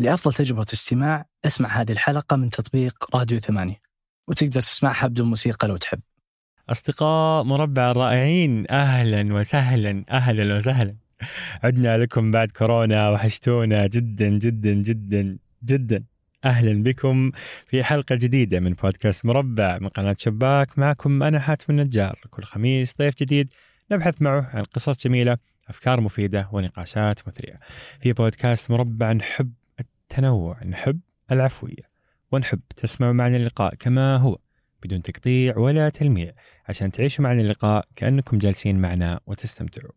لأفضل تجربة استماع اسمع هذه الحلقة من تطبيق راديو ثمانية وتقدر تسمعها بدون موسيقى لو تحب. أصدقاء مربع الرائعين أهلا وسهلا أهلا وسهلا. عدنا لكم بعد كورونا وحشتونا جدا جدا جدا جدا. أهلا بكم في حلقة جديدة من بودكاست مربع من قناة شباك. معكم أنا حاتم النجار. كل خميس ضيف جديد نبحث معه عن قصص جميلة أفكار مفيدة ونقاشات مثرية. في بودكاست مربع نحب التنوع نحب العفوية ونحب تسمعوا معنا اللقاء كما هو بدون تقطيع ولا تلميع عشان تعيشوا معنا اللقاء كأنكم جالسين معنا وتستمتعوا.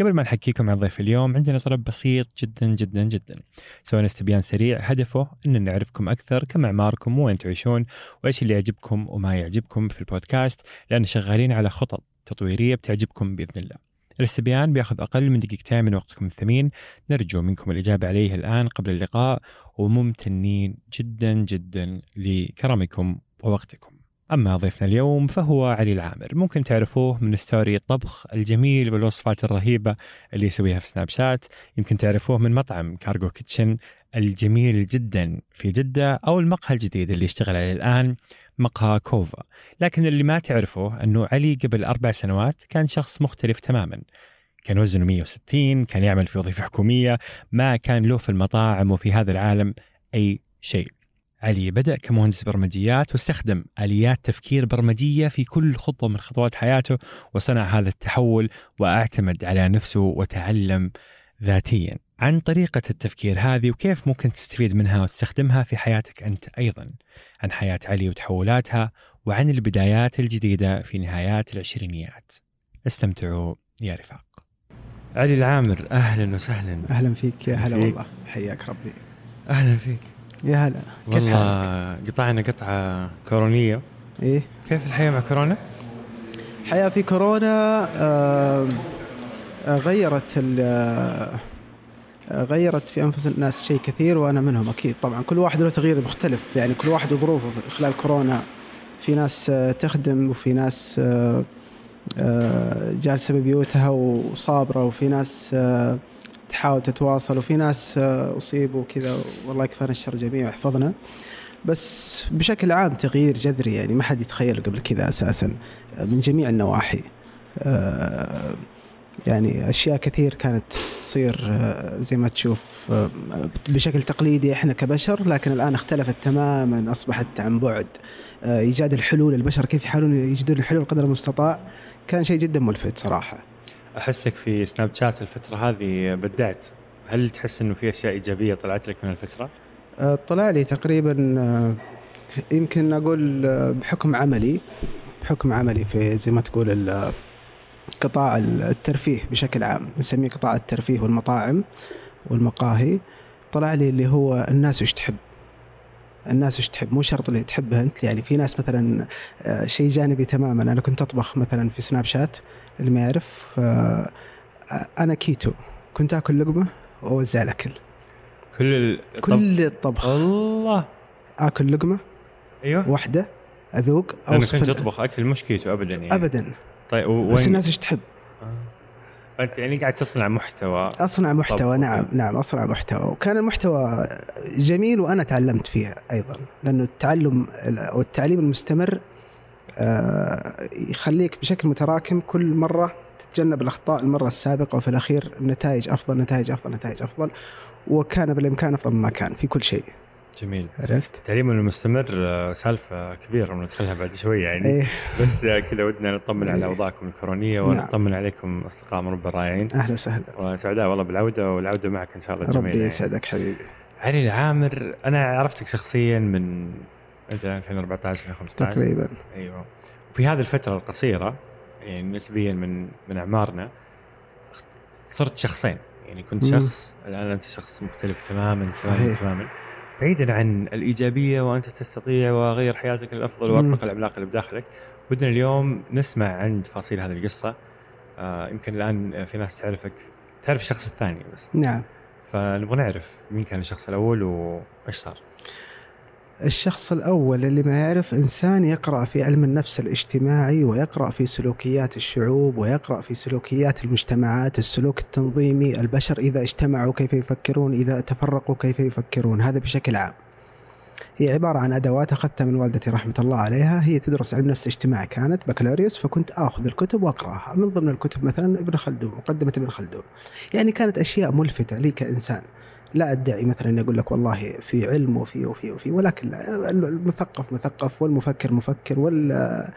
قبل ما نحكيكم عن ضيف اليوم عندنا طلب بسيط جدا جدا جدا. سوينا استبيان سريع هدفه إن نعرفكم أكثر كم أعماركم وين تعيشون وإيش اللي يعجبكم وما يعجبكم في البودكاست لأن شغالين على خطط تطويرية بتعجبكم بإذن الله. الاستبيان بياخذ أقل من دقيقتين من وقتكم الثمين. نرجو منكم الإجابة عليه الآن قبل اللقاء وممتنين جدا جدا لكرمكم ووقتكم. أما ضيفنا اليوم فهو علي العامر. ممكن تعرفوه من story الطبخ الجميل والوصفات الرهيبة اللي يسويها في سناب شات. يمكن تعرفوه من مطعم Cargo Kitchen الجميل جدا في جدة أو المقهى الجديد اللي يشتغل عليه الآن مقهى كوفا. لكن اللي ما تعرفه أنه علي قبل أربع سنوات كان شخص مختلف تماما. كان وزنه 160 كان يعمل في وظيفة حكومية ما كان له في المطاعم وفي هذا العالم أي شيء. علي بدأ كمهندس برمجيات واستخدم آليات تفكير برمجية في كل خطوة من خطوات حياته وصنع هذا التحول واعتمد على نفسه وتعلم ذاتيا. عن طريقة التفكير هذه وكيف ممكن تستفيد منها وتستخدمها في حياتك أنت أيضا. عن حياة علي وتحولاتها وعن البدايات الجديدة في نهايات العشرينيات. استمتعوا يا رفاق. علي العامر أهلا وسهلا. أهلا فيك يا هلا والله. حياك ربي. أهلا فيك. يا هلا. كيف حالك؟ والله قطعنا قطعة كورونية. إيه. كيف الحياة مع كورونا؟ حياه في كورونا آه غيرت آه، غيرت في أنفس الناس شيء كثير وأنا منهم أكيد. طبعا كل واحد له تغيير مختلف يعني كل واحد وظروفه خلال كورونا. في ناس آه، تخدم وفي ناس آه، جالسة ببيوتها وصابرة وفي ناس تحاول تتواصل وفي ناس آه، أصيبوا كذا والله يكفانا الشر جميع ويحفظنا. بس بشكل عام تغيير جذري يعني ما حد يتخيله قبل كذا أساسا من جميع النواحي. آه، يعني أشياء كثير كانت تصير آه، زي ما تشوف بشكل تقليدي إحنا كبشر لكن الآن اختلفت تماما أصبحت عن بعد. إيجاد الحلول البشر كيف يحاولون يجدون الحلول قدر المستطاع كان شيء جدا ملفت صراحة. أحسك في سناب شات الفترة هذه بدعت هل تحس أنه في أشياء إيجابية طلعت لك من الفترة؟ آه، طلع لي تقريبا آه، يمكن أقول آه، بحكم عملي بحكم عملي في زي ما تقول قطاع الترفيه بشكل عام نسميه قطاع الترفيه والمطاعم والمقاهي طلع لي اللي هو الناس وش تحب؟ الناس وش تحب؟ مو شرط اللي تحبها أنت يعني في ناس مثلا شيء جانبي تماما. أنا كنت أطبخ مثلا في سناب شات اللي ما يعرف أنا كيتو. كنت آكل لقمة وأوزع الأكل. كل ال... طب- كل الطبخ. الله. آكل لقمة أيوه. واحدة أذوق أنا اوصف كنت ال- أطبخ أكل مش كيتو ابدا يعني. ابدا. طيب و- بس وين؟ الناس إيش تحب؟ آه. أنت يعني قاعد تصنع محتوى. أصنع محتوى طب، نعم. نعم أصنع محتوى. وكان المحتوى جميل وأنا تعلمت فيها أيضا لأنه التعلم أو التعليم المستمر يخليك بشكل متراكم كل مرة تتجنب الأخطاء المرة السابقة وفي الأخير النتائج أفضل نتائج أفضل نتائج أفضل وكان بالإمكان أفضل مما كان في كل شيء جميل عرفت؟ التعليم المستمر آه، سالفة كبيرة وندخلها بعد شوية يعني إيه بس آه، كذا ودنا نطمن على إيه. أوضاعكم الكورونية نعم. ونطمن عليكم أصدقاء مربى الرائعين أهلا وسهلا وسعداء والله بالعودة والعودة معك إن شاء الله جميلة ربي يعني. يسعدك حبيبي علي العامر أنا عرفتك شخصيا من أنت 2014 2015 تقريبا. أيوه. وفي هذه الفترة القصيرة يعني نسبيا من من أعمارنا صرت شخصين. يعني كنت مم. شخص الآن أنت شخص مختلف تماما صحيح. تماما. بعيدا عن الإيجابية وأنت تستطيع وأغير حياتك للأفضل. وأطلق العملاق اللي بداخلك ودنا اليوم نسمع عن تفاصيل هذه القصة. آه يمكن الآن في ناس تعرفك تعرف الشخص الثاني بس. نعم. فنبغى نعرف مين كان الشخص الأول وإيش صار. الشخص الأول اللي ما يعرف إنسان يقرأ في علم النفس الاجتماعي ويقرأ في سلوكيات الشعوب ويقرأ في سلوكيات المجتمعات السلوك التنظيمي البشر إذا اجتمعوا كيف يفكرون إذا تفرقوا كيف يفكرون هذا بشكل عام. هي عبارة عن أدوات أخذتها من والدتي رحمة الله عليها هي تدرس علم نفس اجتماعي كانت بكالوريوس فكنت آخذ الكتب وأقرأها. من ضمن الكتب مثلا ابن خلدون مقدمة ابن خلدون. يعني كانت أشياء ملفتة لي كإنسان. لا أدعي مثلا أقول لك والله في علم وفي وفي وفي ولكن المثقف مثقف والمفكر مفكر وال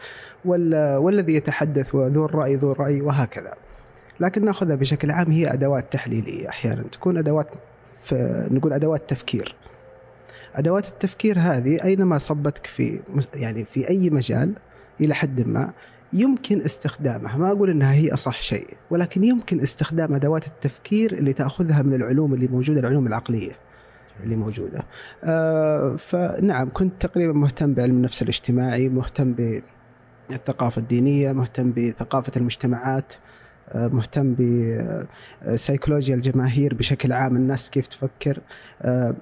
وال والذي يتحدث وذو الرأي ذو الرأي وهكذا. لكن نأخذها بشكل عام هي أدوات تحليلية أحيانا تكون أدوات نقول أدوات تفكير. أدوات التفكير هذه أينما صبتك في يعني في أي مجال إلى حد ما يمكن استخدامها. ما أقول أنها هي أصح شيء ولكن يمكن استخدام أدوات التفكير اللي تأخذها من العلوم اللي موجودة العلوم العقلية اللي موجودة. آه فنعم كنت تقريبا مهتم بعلم النفس الاجتماعي مهتم بالثقافة الدينية مهتم بثقافة المجتمعات. مهتم بسيكولوجيا الجماهير بشكل عام الناس كيف تفكر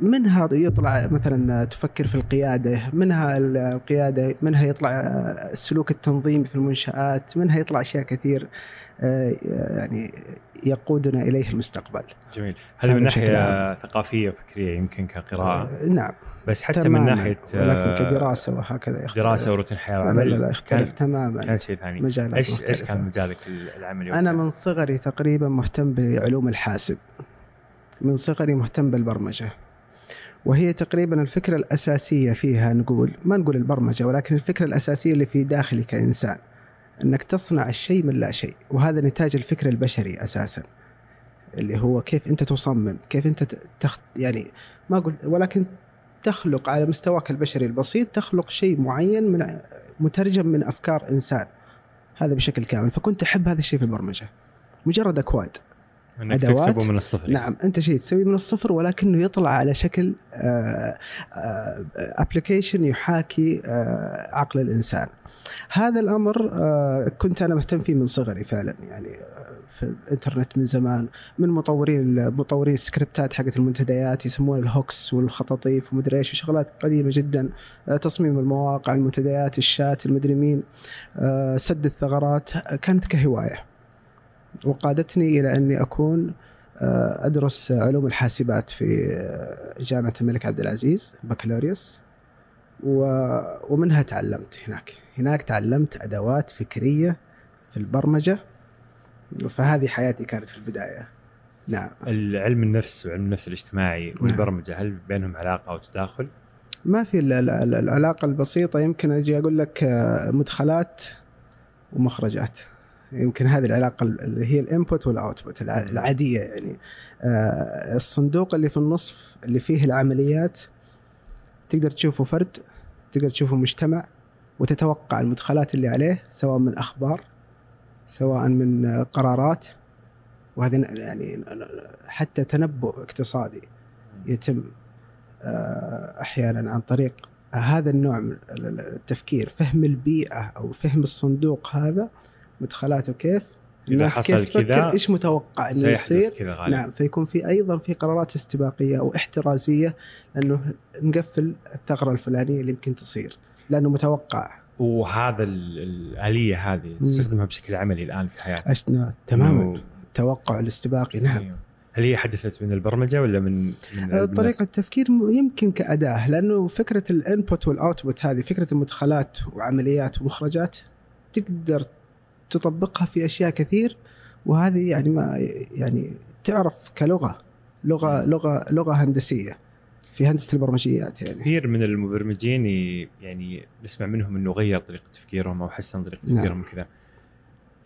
منها يطلع مثلا تفكر في القيادة؟ منها القيادة؟ منها يطلع السلوك التنظيمي في المنشآت؟ منها يطلع أشياء كثير يعني يقودنا إليه المستقبل؟ جميل. هذا من ناحية ثقافية وفكرية يمكن كقراءة نعم. بس حتى من ناحية ولكن كدراسة وهكذا يختلف دراسة وروتين حياة وعمل. لا لا يختلف تماما. كان شيء ثاني. مجالات إيش مختلفة. إيش كان مجالك العملي أنا من صغري تقريبا مهتم بعلوم الحاسب. من صغري مهتم بالبرمجة. وهي تقريبا الفكرة الأساسية فيها نقول ما نقول البرمجة ولكن الفكرة الأساسية اللي في داخلي كانسان إنك تصنع الشيء من لا شيء. وهذا نتاج الفكر البشري أساسا. اللي هو كيف أنت تصمم كيف أنت تخ... يعني ما أقول ولكن تخلق على مستواك البشري البسيط تخلق شيء معين من مترجم من أفكار إنسان. هذا بشكل كامل. فكنت أحب هذا الشيء في البرمجة. مجرد أكواد. إنك تكتبه من الصفر. نعم أنت شيء تسويه من الصفر ولكنه يطلع على شكل ابلكيشن يحاكي آه، عقل الإنسان. هذا الأمر آه، كنت أنا مهتم فيه من صغري فعلا. يعني في الإنترنت من زمان من مطورين مطورين السكريبتات حقت المنتديات يسمون ال hooks والخطاطيف ومدري إيش وشغلات قديمة جدا تصميم المواقع المنتديات الشات المدري مين سد الثغرات كانت كهواية. وقادتني إلى أني أكون أدرس علوم الحاسبات في جامعة الملك عبد العزيز بكالوريوس. ومنها تعلمت هناك. هناك تعلمت أدوات فكرية في البرمجة فهذه حياتي كانت في البداية. نعم. العلم النفس وعلم النفس الاجتماعي والبرمجة هل بينهم علاقة أو تداخل؟ ما في العلاقة البسيطة. يمكن أجي أقول لك مدخلات ومخرجات. يمكن هذه العلاقة اللي هي الإنبوت والأوتبوت العادية يعني. الصندوق اللي في النصف اللي فيه العمليات تقدر تشوفه فرد تقدر تشوفه مجتمع وتتوقع المدخلات اللي عليه سواء من أخبار سواء من قرارات. وهذه يعني حتى تنبؤ اقتصادي يتم أحيانا عن طريق هذا النوع من التفكير. فهم البيئة أو فهم الصندوق هذا مدخلاته كيف الناس كيف تفكر؟ إيش متوقع إنه يصير؟ نعم فيكون في أيضا في قرارات استباقية أو احترازية لأنه نقفل الثغرة الفلانية اللي يمكن تصير لأنه متوقع. وهذا الآلية هذه تستخدمها بشكل عملي الآن في حياتك أشنا تماما. التوقع الاستباقي نعم. أيوه. هل هي حدثت من البرمجة ولا من, من طريقة التفكير يمكن كأداة لأنه فكرة ال input وال output هذه فكرة المدخلات وعمليات ومخرجات تقدر تطبقها في أشياء كثير وهذه يعني ما يعني تعرف كلغة لغة لغة لغة هندسية في هندسة البرمجيات يعني كثير من المبرمجين يعني نسمع منهم إنه غير طريقة تفكيرهم أو حسن طريقة تفكيرهم نعم. كذا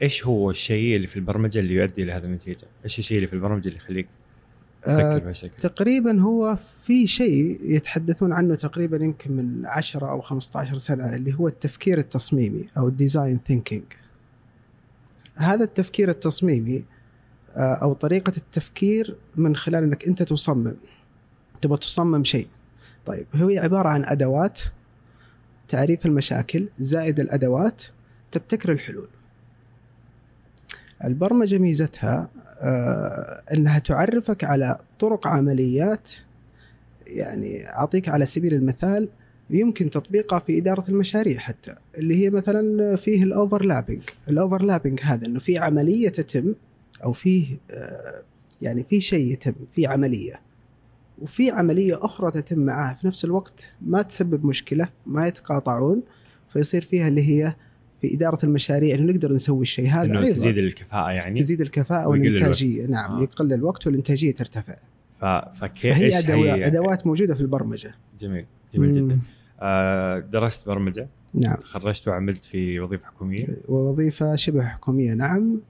إيش هو الشيء اللي في البرمجة اللي يؤدي إلى هذه النتيجة؟ إيش الشيء اللي في البرمجة اللي يخليك تفكر بهالشكل؟ تقريبا هو في شيء يتحدثون عنه تقريبا يمكن من 10 أو 15 سنة اللي هو التفكير التصميمي أو ال design thinking. هذا التفكير التصميمي آه أو طريقة التفكير من خلال إنك أنت تصمم تبغى تصمم شيء. طيب هي عبارة عن أدوات تعريف المشاكل زائد الأدوات تبتكر الحلول. البرمجة ميزتها آه إنها تعرفك على طرق عمليات يعني أعطيك على سبيل المثال يمكن تطبيقها في إدارة المشاريع حتى اللي هي مثلا فيه الاوفرلابنج الاوفرلابنج هذا إنه في عملية تتم أو فيه آه، يعني في شيء يتم في عملية. وفي عملية أخرى تتم معها في نفس الوقت ما تسبب مشكلة ما يتقاطعون فيصير فيها اللي هي في إدارة المشاريع إنه نقدر نسوي الشيء هذا إنه أيضاً. تزيد الكفاءة يعني؟ تزيد الكفاءة ويقل والإنتاجية نعم آه. يقل الوقت والإنتاجية ترتفع. ف... فكيف فهي أدوات, هي- أدوات موجودة في البرمجة. جميل. جميل جدا. آه درست برمجة. نعم. تخرجت وعملت في وظيفة حكومية. ووظيفه شبه حكومية نعم.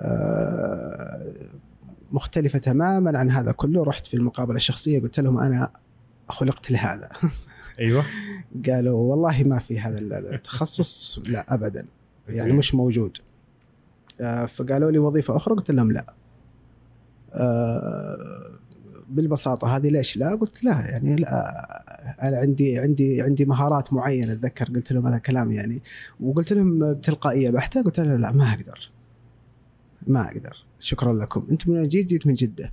آه، مختلفة تماما عن هذا كله. رحت في المقابلة الشخصية قلت لهم أنا خلقت لهذا. أيوه. قالوا والله ما في هذا التخصص. لا ابدا. يعني. مش موجود. آه، فقالوا لي وظيفة أخرى قلت لهم لا. آه، بالبساطة هذه ليش لا؟ قلت لا يعني لا أنا عندي عندي عندي مهارات معينة أتذكر قلت لهم هذا كلام يعني وقلت لهم بتلقائية بحتة قلت لهم لا ما أقدر. ما أقدر. شكرا لكم. أنتم من جيت جيت من جدة.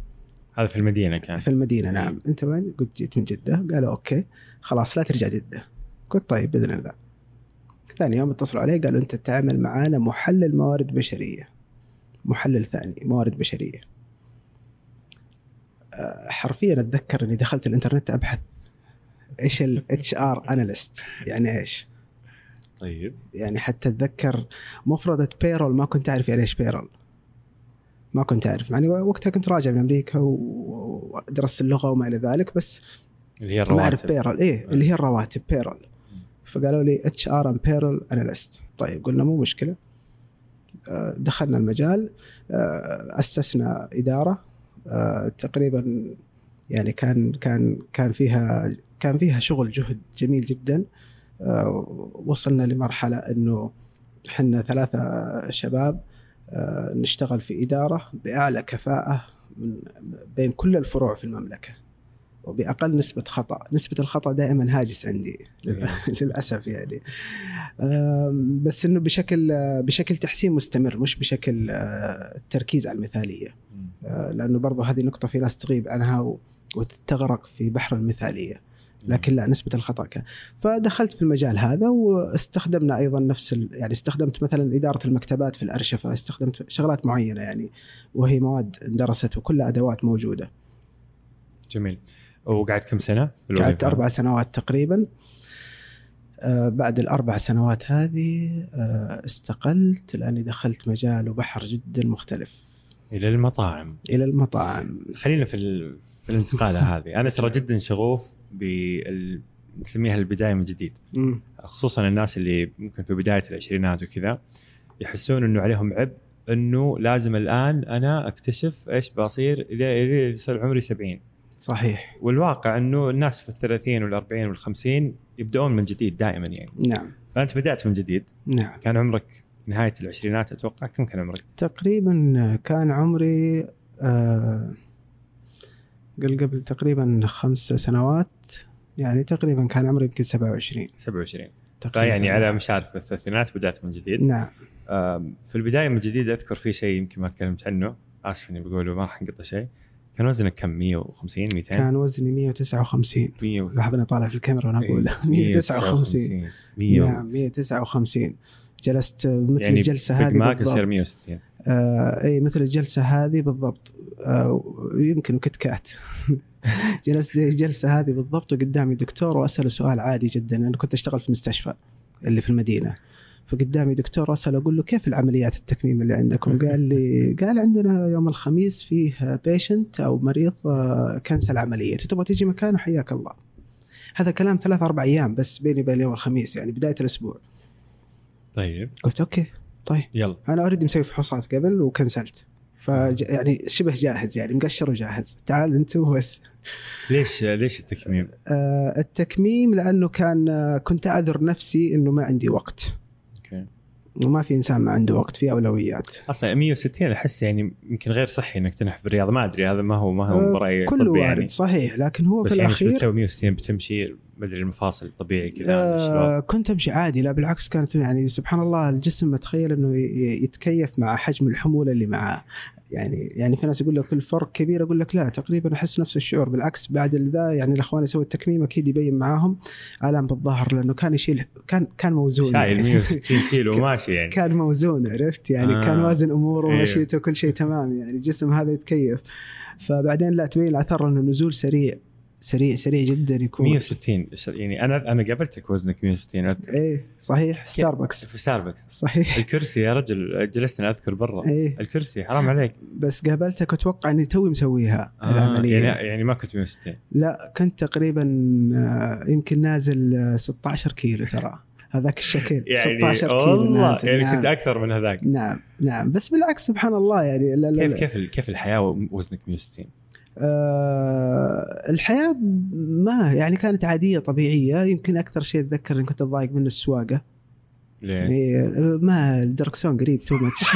هذا في المدينة كان. في المدينة نعم. أنت وين؟ قلت جيت من جدة. قالوا أوكي. خلاص لا ترجع جدة. قلت طيب بإذن الله. ثاني يوم اتصلوا علي قالوا أنت تعمل معانا محلل موارد بشرية. محلل ثاني موارد بشرية. حرفيا أتذكر إني دخلت الإنترنت أبحث إيش ال HR analyst. يعني إيش؟ طيب. يعني حتى أتذكر مفردة payroll ما كنت أعرف يعني إيش payroll ما كنت أعرف. يعني وقتها كنت راجع من أمريكا ودرست اللغة وما إلى ذلك بس اللي هي ما أعرف الرواتب. payroll إيه اللي هي الرواتب payroll فقالوا لي HRM payroll analyst. طيب قلنا مو مشكلة. آه، دخلنا المجال. آه، أسسنا إدارة. آه، تقريبا يعني كان كان كان فيها كان فيها شغل جهد جميل جدا آه، وصلنا لمرحلة إنه إحنا ثلاثة شباب آه، نشتغل في إدارة بأعلى كفاءة من بين كل الفروع في المملكة وبأقل نسبة خطأ، نسبة الخطأ دائما هاجس عندي لل- للأسف يعني. بس إنه بشكل بشكل تحسين مستمر مش بشكل آه، التركيز على المثالية،. آه، لأنه برضو هذه نقطة في ناس تغيب عنها و- وتتغرق في بحر المثالية. لكن لا نسبة الخطأ كان. فدخلت في المجال هذا واستخدمنا أيضا نفس ال... يعني استخدمت مثلا إدارة المكتبات في الأرشفة استخدمت شغلات معينة يعني وهي مواد درست وكلها أدوات موجودة. جميل. وقعدت كم سنة؟ قعدت أربع سنوات تقريبا. آه بعد الأربع سنوات هذه آه استقلت لأني دخلت مجال وبحر جدا مختلف. إلى المطاعم. إلى المطاعم. خلينا في ال... في الانتقالة هذه. أنا ترى جدا شغوف بال نسميها البداية من جديد. مم. خصوصا الناس اللي ممكن في بداية العشرينات وكذا يحسون إنه عليهم عبء إنه لازم الآن أنا أكتشف إيش بصير إلى يصير عمري 70 صحيح. والواقع إنه الناس في الثلاثين والأربعين والخمسين يبدأون من جديد دائما يعني. نعم. فأنت بدأت من جديد. نعم. كان عمرك نهاية العشرينات أتوقع كم كان عمرك؟ تقريبا كان عمري آه قبل قبل تقريبا خمس سنوات. يعني تقريبا كان عمري يمكن 27 27 تقريبا. فيعني على مشارف الثلاثينات بدأت من جديد. نعم. في البداية من جديد أذكر في شيء يمكن ما تكلمت عنه. آسف إني بقوله ما راح نقطع شيء. كان وزنك كم؟ 150 200 كان وزني 159 100 و- لاحظني طالع في الكاميرا وأنا أقول. إيه، 159 100 نعم 159 جلست مثل يعني الجلسة هذه ماك يصير بالضبط 160 آه اي مثل الجلسة هذه بالضبط. آه يمكن وكت كات. جلست زي الجلسة هذه بالضبط وقدامي دكتور وأسأله سؤال عادي جدا. أنا كنت أشتغل في مستشفى اللي في المدينة. فقدامي دكتور واساله أقول له كيف العمليات التكميم اللي عندكم؟ قال لي قال عندنا يوم الخميس فيه patient أو مريض آه، cancel عمليه تبغى تيجي مكانه حياك الله. هذا كلام ثلاث أربع أيام بس بيني وبين يوم الخميس يعني بداية الأسبوع. طيب. قلت okay طيب. يلا. أنا already مسوي فحوصات قبل وكنسلت. ف يعني شبه جاهز يعني مقشر وجاهز. تعال أنت وبس. ليش ليش التكميم؟ آه التكميم لأنه كان آه كنت أعذر نفسي إنه ما عندي وقت. okay. وما في إنسان ما عنده وقت في أولويات. أصلا 160 أحس يعني يمكن غير صحي إنك تنحف في الرياضه ما أدري هذا ما هو ما هو آه، براي كله طبي وارد يعني صحيح. لكن هو بس في يعني الأخير بتسوي 160 بتمشي ما أدري المفاصل طبيعي كذا آه كنت أمشي عادي. لا بالعكس كانت يعني سبحان الله الجسم اتخيل إنه يتكيف مع حجم الحمولة اللي معاه يعني يعني في ناس يقول لك الفرق كبير أقول لك لا تقريبا أحس نفس الشعور. بالعكس بعد ذا يعني الأخوان يسوي التكميم أكيد يبين معاهم آلام بالظهر لأنه كان يشيل كان كان موزون شايل يعني. 160 كيلو ماشي يعني. كان موزون عرفت؟ يعني آه. كان وازن اموره. ومشيته وكل شيء تمام يعني الجسم هذا يتكيف. فبعدين لا تبين الأثر إنه نزول سريع. سريع سريع جدا يكون. 160 يعني أنا أنا قابلتك وزنك 160 أذكر. إيه صحيح. ستاربكس في ستاربكس صحيح. الكرسي يا رجل جلسنا أذكر برا. إيه. الكرسي حرام عليك. بس قابلتك واتوقع إني توي مسويها آه العملية. يعني يعني ما كنت 160 لا كنت تقريبا آه، يمكن نازل آه، 16 كيلو ترى. هذاك الشكل يعني 16 كيلو والله نازل. يعني نعم. كنت أكثر من هذاك. نعم نعم. بس بالعكس سبحان الله يعني لا لا كيف. كيف كيف الحياة وزنك 160 آه الحياة ما يعني كانت عادية طبيعية يمكن أكثر شيء أتذكر اني كنت أتضايق من السواقة ليه؟ إيه، ما الدركسون قريب تو ماتش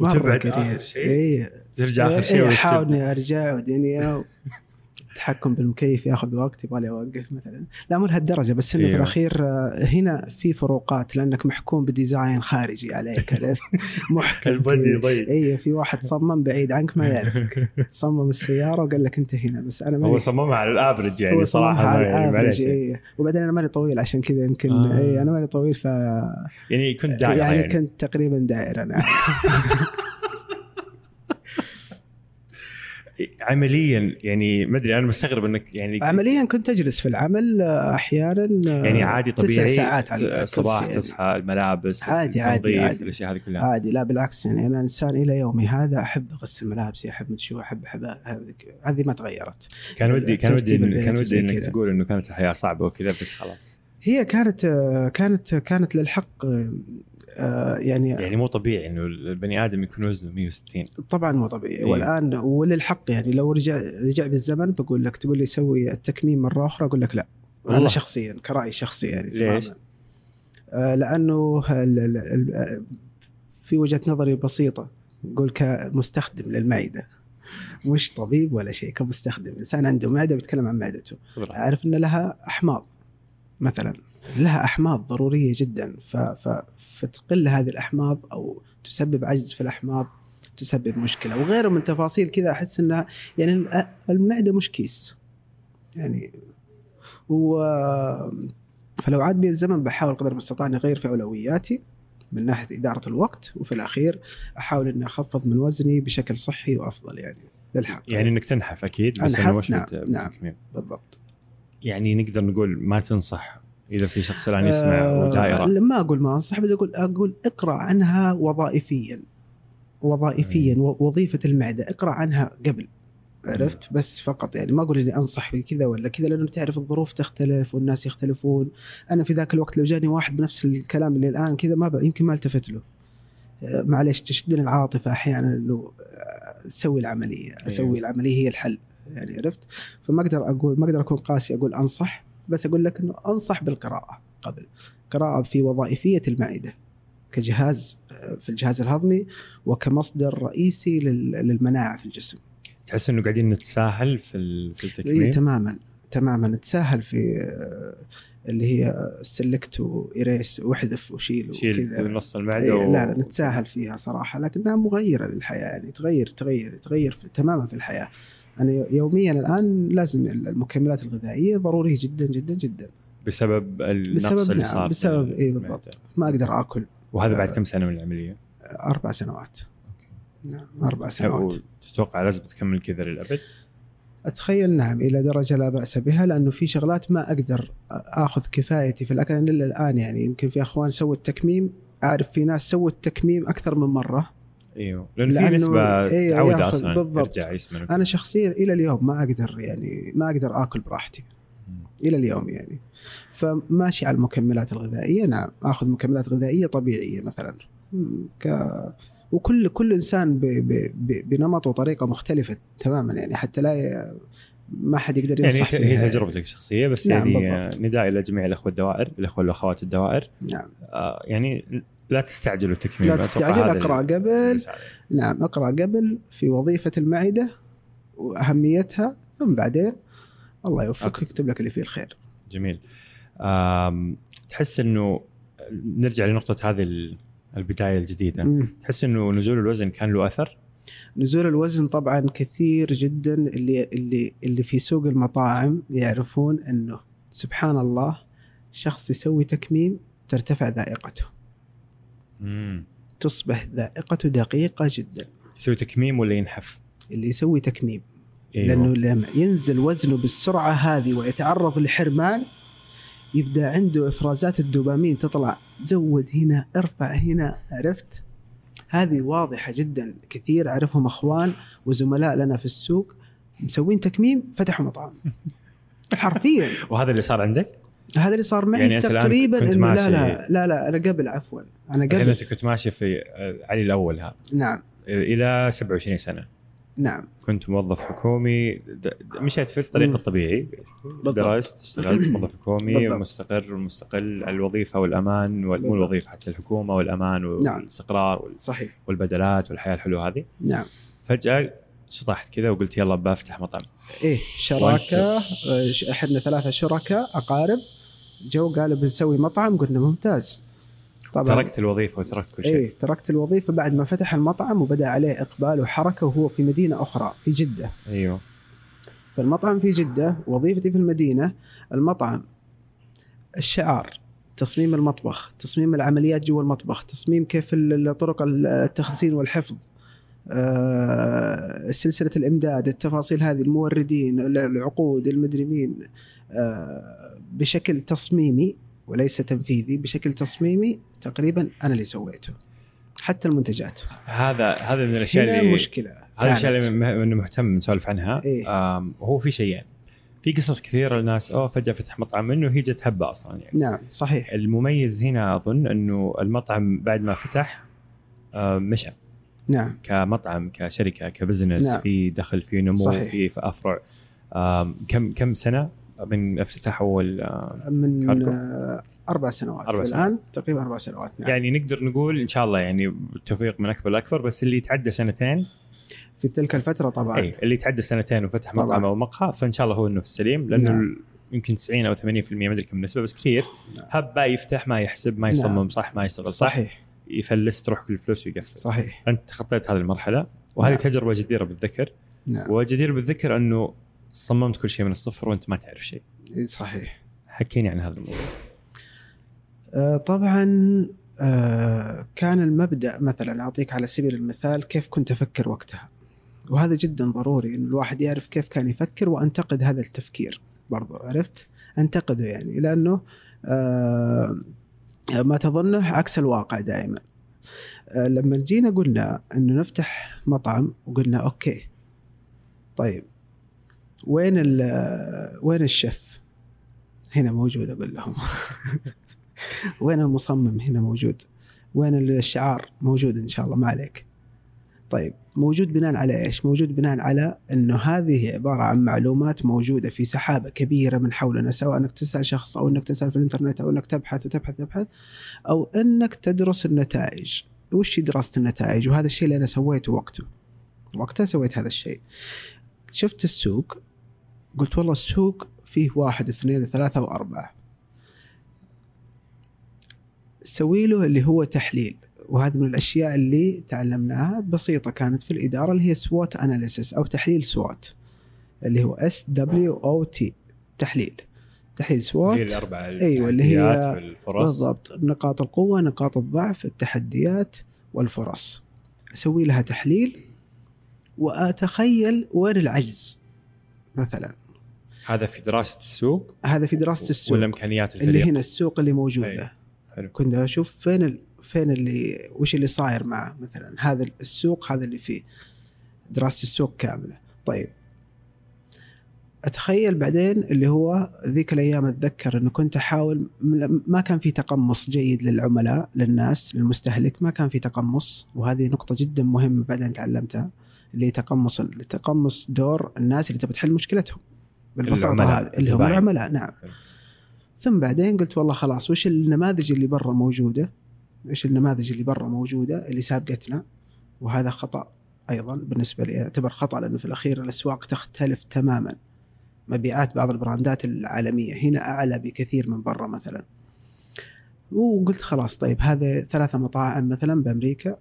مرة قريب شيء؟ إيه ترجع آخر شيء إيه،. احاول اني أرجع ودنيا التحكم بالمكيف ياخذ وقت يبغى لي اوقف مثلا لا مو لهالدرجة بس إنه في أيوه. الأخير آه، هنا في فروقات لأنك محكوم ب design خارجي عليك؟ محكم ال body كذا. ضيق اي في واحد صمم بعيد عنك ما يعرفك صمم السيارة وقال لك أنت هنا بس أنا هو صممها على ال average يعني صراحة على يعني ال average إيه. وبعدين أنا ماني طويل عشان كذا يمكن آه. اي أنا ماني طويل ف يعني كنت داعي يعني, يعني, كنت تقريبا دائرة نعم عمليا يعني ما أدري أنا مستغرب إنك يعني عمليا كنت أجلس في العمل آه، أحيانا آه، يعني عادي طبيعي تسع ساعات على الصباح الكرسي يعني. تصحى الملابس عادي- عادي- عادي. الاشياء هذه كلها عادي لا بالعكس يعني أنا إنسان إلى يومي هذا أحب أغسل ملابسي أحب مدري شو أحب أحب هذه ما تغيرت كان ودي كان ودي كان ودي إنك كذا. تقول إنه كانت الحياة صعبة وكذا بس خلاص هي كانت آه، كانت كانت للحق آه، يعني يعني مو طبيعي إنه البني آدم يكون وزنه 160 طبعا مو طبيعي. إيه. والآن وللحق يعني لو رجع رجع بالزمن بقول لك تقول لي سوي التكميم مرة أخرى أقول لك لا. والله. أنا شخصيا كراي شخصي يعني ليش؟ آه، لأنه في وجهة نظري بسيطة. نقول كمستخدم للمعدة. مش طبيب ولا شيء كمستخدم. إنسان عنده معدة بيتكلم عن معدته. أعرف إن لها أحماض. مثلا لها أحماض ضرورية جدا ف... ف... فتقل هذه الأحماض أو تسبب عجز في الأحماض تسبب مشكلة. وغيره من تفاصيل كذا أحس إنها يعني ال- المعدة مش كيس. يعني و فلو عاد بي الزمن بحاول قدر المستطاع إني أغير في أولوياتي من ناحية إدارة الوقت وفي الأخير أحاول إني أخفض من وزني بشكل صحي وأفضل يعني للحق. يعني إنك تنحف أكيد بس مش نعم، نعم. بالضبط. يعني نقدر نقول ما تنصح إذا في شخص الآن يسمع آه، ودائره ما أقول ما أنصح بس أقول أقول اقرأ عنها وظائفيا. وظائفيا وظيفة المعدة. اقرأ عنها قبل عرفت؟ بس فقط يعني ما أقول إني أنصح بكذا ولا كذا لأنه تعرف الظروف تختلف والناس يختلفون. أنا في ذاك الوقت لو جاني واحد بنفس الكلام اللي الآن كذا ما. يمكن ما التفت له. معليش تشدني العاطفة أحيانا إنه آه، سوي العملية أسوي أيوه. العملية هي الحل. يعني عرفت؟ فما أقدر أقول ما أقدر أكون قاسي أقول أنصح بس أقول لك إنه أنصح بالقراءة قبل. قراءة في وظائفية المعده كجهاز آه، في الجهاز الهضمي وكمصدر رئيسي لل- للمناعة في الجسم. تحس إنه قاعدين نتساهل في في اي التكميم؟ تماما تماما. تساهل في آه، اللي هي سلكت وايريس واحذف وشيل شيل وكذا. نص المعدة إيه، و... لا لا نتساهل فيها صراحة لكنها مغيرة للحياة يعني تغير تغير تغير في تماما في الحياة. أنا يوميا الآن لازم المكملات الغذائية ضرورية جدا جدا جدا بسبب النقص بسبب اللي نعم صار بسبب اي. بالضبط ما أقدر آكل وهذا بعد آه. كم سنة من العملية؟ أربع سنوات نعم أربع سنوات تتوقع لازم تكمل كذا للأبد؟ أتخيل نعم إلى درجة لا بأس بها لأنه في شغلات ما أقدر آخذ كفايتي في الأكل الا الان يعني يمكن في أخوان سووا التكميم أعرف في ناس سووا التكميم أكثر من مرة إيوه. لأنه في نسبة إيه، تعود أصلا بالضبط. يرجع يسمن أنا شخصيا إلى اليوم ما أقدر يعني ما أقدر آكل براحتي. إلى اليوم يعني. فماشي على المكملات الغذائية. نعم آخذ مكملات غذائية طبيعية مثلا. ك وكل كل إنسان ب... ب... ب... بنمط وطريقة مختلفة تماما يعني. حتى لا ي... ما حد يقدر يعني ينصح فيها هي يعني. تجربتك الشخصية بس نعم، يعني بالضبط. نداء إلى جميع الأخوة الدوائر الأخوة والأخوات الدوائر. نعم. آه، يعني لا تستعجلوا التكميم لا تستعجل، اللي- قبل. نعم أقرأ قبل في وظيفة المعدة وأهميتها ثم بعدين الله يوفقك. يكتب لك اللي فيه الخير جميل تحس إنه نرجع لنقطة هذه ال- البداية الجديدة مم. تحس إنه نزول الوزن كان له أثر نزول الوزن طبعا كثير جدا اللي اللي اللي في سوق المطاعم يعرفون إنه سبحان الله شخص يسوي تكميم ترتفع ذائقته امم تصبح ذائقته دقيقة جدا. يسوي تكميم ولا ينحف؟ اللي يسوي تكميم. أيوه. لأنه لما ينزل وزنه بالسرعة هذه ويتعرض لحرمان يبدأ عنده إفرازات الدوبامين تطلع زود هنا ارفع هنا عرفت؟ هذه واضحة جدا. كثير أعرفهم أخوان وزملاء لنا في السوق مسوين تكميم فتحوا مطعم. حرفيا. وهذا اللي صار عندك؟ هذا اللي صار معي يعني تقريبا كنت إنه لا ماشي- لا لا لا أنا قبل عفوا. أنا الحين قبل أنت كنت ماشي في آه، علي الأول هذا نعم. إلى 27 سنة. نعم. كنت موظف حكومي مشيت في الطريق مم. الطبيعي. بالضبط. درست اشتغلت موظف حكومي بالضبط. مستقر مستقل الوظيفة والأمان وال- مو. الوظيفة حتى الحكومة والأمان نعم. والاستقرار وال- صحيح. والبدلات والحياة الحلوة هذه. نعم. فجأة شطحت كذا وقلت يلا بفتح مطعم. إيه شراكة إحنا ثلاثة شركاء أقارب. جو قالوا بنسوي مطعم قلنا ممتاز. طبعا تركت الوظيفة وتركت كل شيء. إيه تركت الوظيفة بعد ما فتح المطعم وبدأ عليه إقبال وحركة وهو في مدينة أخرى في جدة. أيوه. فالمطعم في جدة وظيفتي في المدينة المطعم الشعار تصميم المطبخ تصميم العمليات جوا المطبخ تصميم كيف طرق التخزين والحفظ. آه، سلسلة الإمداد التفاصيل هذه الموردين العقود المدري مين آه، بشكل تصميمي وليس تنفيذي بشكل تصميمي تقريبا أنا اللي سويته. حتى المنتجات. هذا هذا من الأشياء اللي مشكلة. هذا الأشياء. اللي مهتم نسولف عنها. إيه. وهو في شيئين. في قصص كثيرة الناس أوه فجأة فتح مطعم منه هي جت هبة أصلا يعني. نعم صحيح. المميز هنا أظن إنه المطعم بعد ما فتح مشى نعم كمطعم كشركة كبزنس نعم. في دخل في نمو صحيح. في أفرع كم كم سنة من افتتاح اول من كاركو؟ آه، أربع سنوات الآن تقريبا أربع سنوات نعم. يعني نقدر نقول إن شاء الله يعني بالتوفيق من أكبر لأكبر بس اللي يتعدى سنتين في تلك الفترة طبعا اي اللي يتعدى سنتين وفتح. مطعم أو مقهى فإن شاء الله هو إنه في السليم لأنه نعم. يمكن 90 أو 80% ما أدري كم النسبة بس كثير نعم. هبه يفتح ما يحسب ما يصمم نعم. صح ما يشتغل صح صحيح يفلس تروح كل الفلوس ويقفل. صحيح. أنت تخطيت هذه المرحلة وهذه نعم. تجربة جديرة بالذكر. نعم. وجدير بالذكر أنه صممت كل شيء من الصفر وأنت ما تعرف شيء. إيه، صحيح. حكيني عن هذا الموضوع. آه، طبعا آه، كان المبدأ مثلا أعطيك على سبيل المثال كيف كنت أفكر وقتها. وهذا جدا ضروري إن الواحد يعرف كيف كان يفكر وأنتقد هذا التفكير. برضو عرفت؟ أنتقده يعني لأنه آه، ما تظنه عكس الواقع دائما. آه، لما جينا قلنا إنه نفتح مطعم وقلنا أوكي. طيب وين وين الشيف؟ هنا موجود أقول لهم. وين المصمم؟ هنا موجود. وين الشعار؟ موجود إن شاء الله ما عليك. طيب موجود بناء على إيش؟ موجود بناء على إنه هذه عبارة عن معلومات موجودة في سحابة كبيرة من حولنا سواء إنك تسأل شخص أو إنك تسأل في الإنترنت أو إنك تبحث وتبحث تبحث أو إنك تدرس النتائج. وش دراسة النتائج؟ وهذا الشيء اللي أنا سويته وقته. وقتها سويت هذا الشيء. شفت السوق قلت والله السوق فيه واحد اثنين ثلاثة وأربعة. سوي له اللي هو تحليل. وهذه من الأشياء اللي تعلمناها بسيطة كانت في الإدارة اللي هي SWOT analysis أو تحليل SWOT اللي هو S W O T تحليل. تحليل سوات الاربعه أيوة، اللي هي- بالضبط نقاط القوة نقاط الضعف التحديات والفرص. أسوي لها تحليل وأتخيل وين العجز مثلا. هذا في دراسة السوق؟ هذا في دراسة السوق. والإمكانيات الفريق اللي هنا السوق اللي موجودة. أيوة. حلو. كنت أشوف فين. فين اللي وش اللي صاير معه مثلا؟ هذا السوق هذا اللي فيه دراسة السوق كاملة. طيب. أتخيل بعدين اللي هو ذيك الأيام أتذكر إنه كنت أحاول ما كان في تقمص جيد للعملاء للناس للمستهلك ما كان في تقمص وهذه نقطة جدا مهمة بعدين تعلمتها اللي تقمص تقمص دور الناس اللي تبي تحل مشكلتهم بالبساطة هذه اللي هم. العملاء نعم. ثم بعدين قلت والله خلاص وش النماذج اللي برا موجودة؟ إيش النماذج اللي برا موجودة اللي سابقتنا وهذا خطأ أيضا بالنسبة لي يعتبر خطأ لأنه في الأخير الأسواق تختلف تماما. مبيعات بعض ال brandات العالمية هنا أعلى بكثير من برا مثلا. وقلت خلاص طيب هذا ثلاثة مطاعم مثلا بأمريكا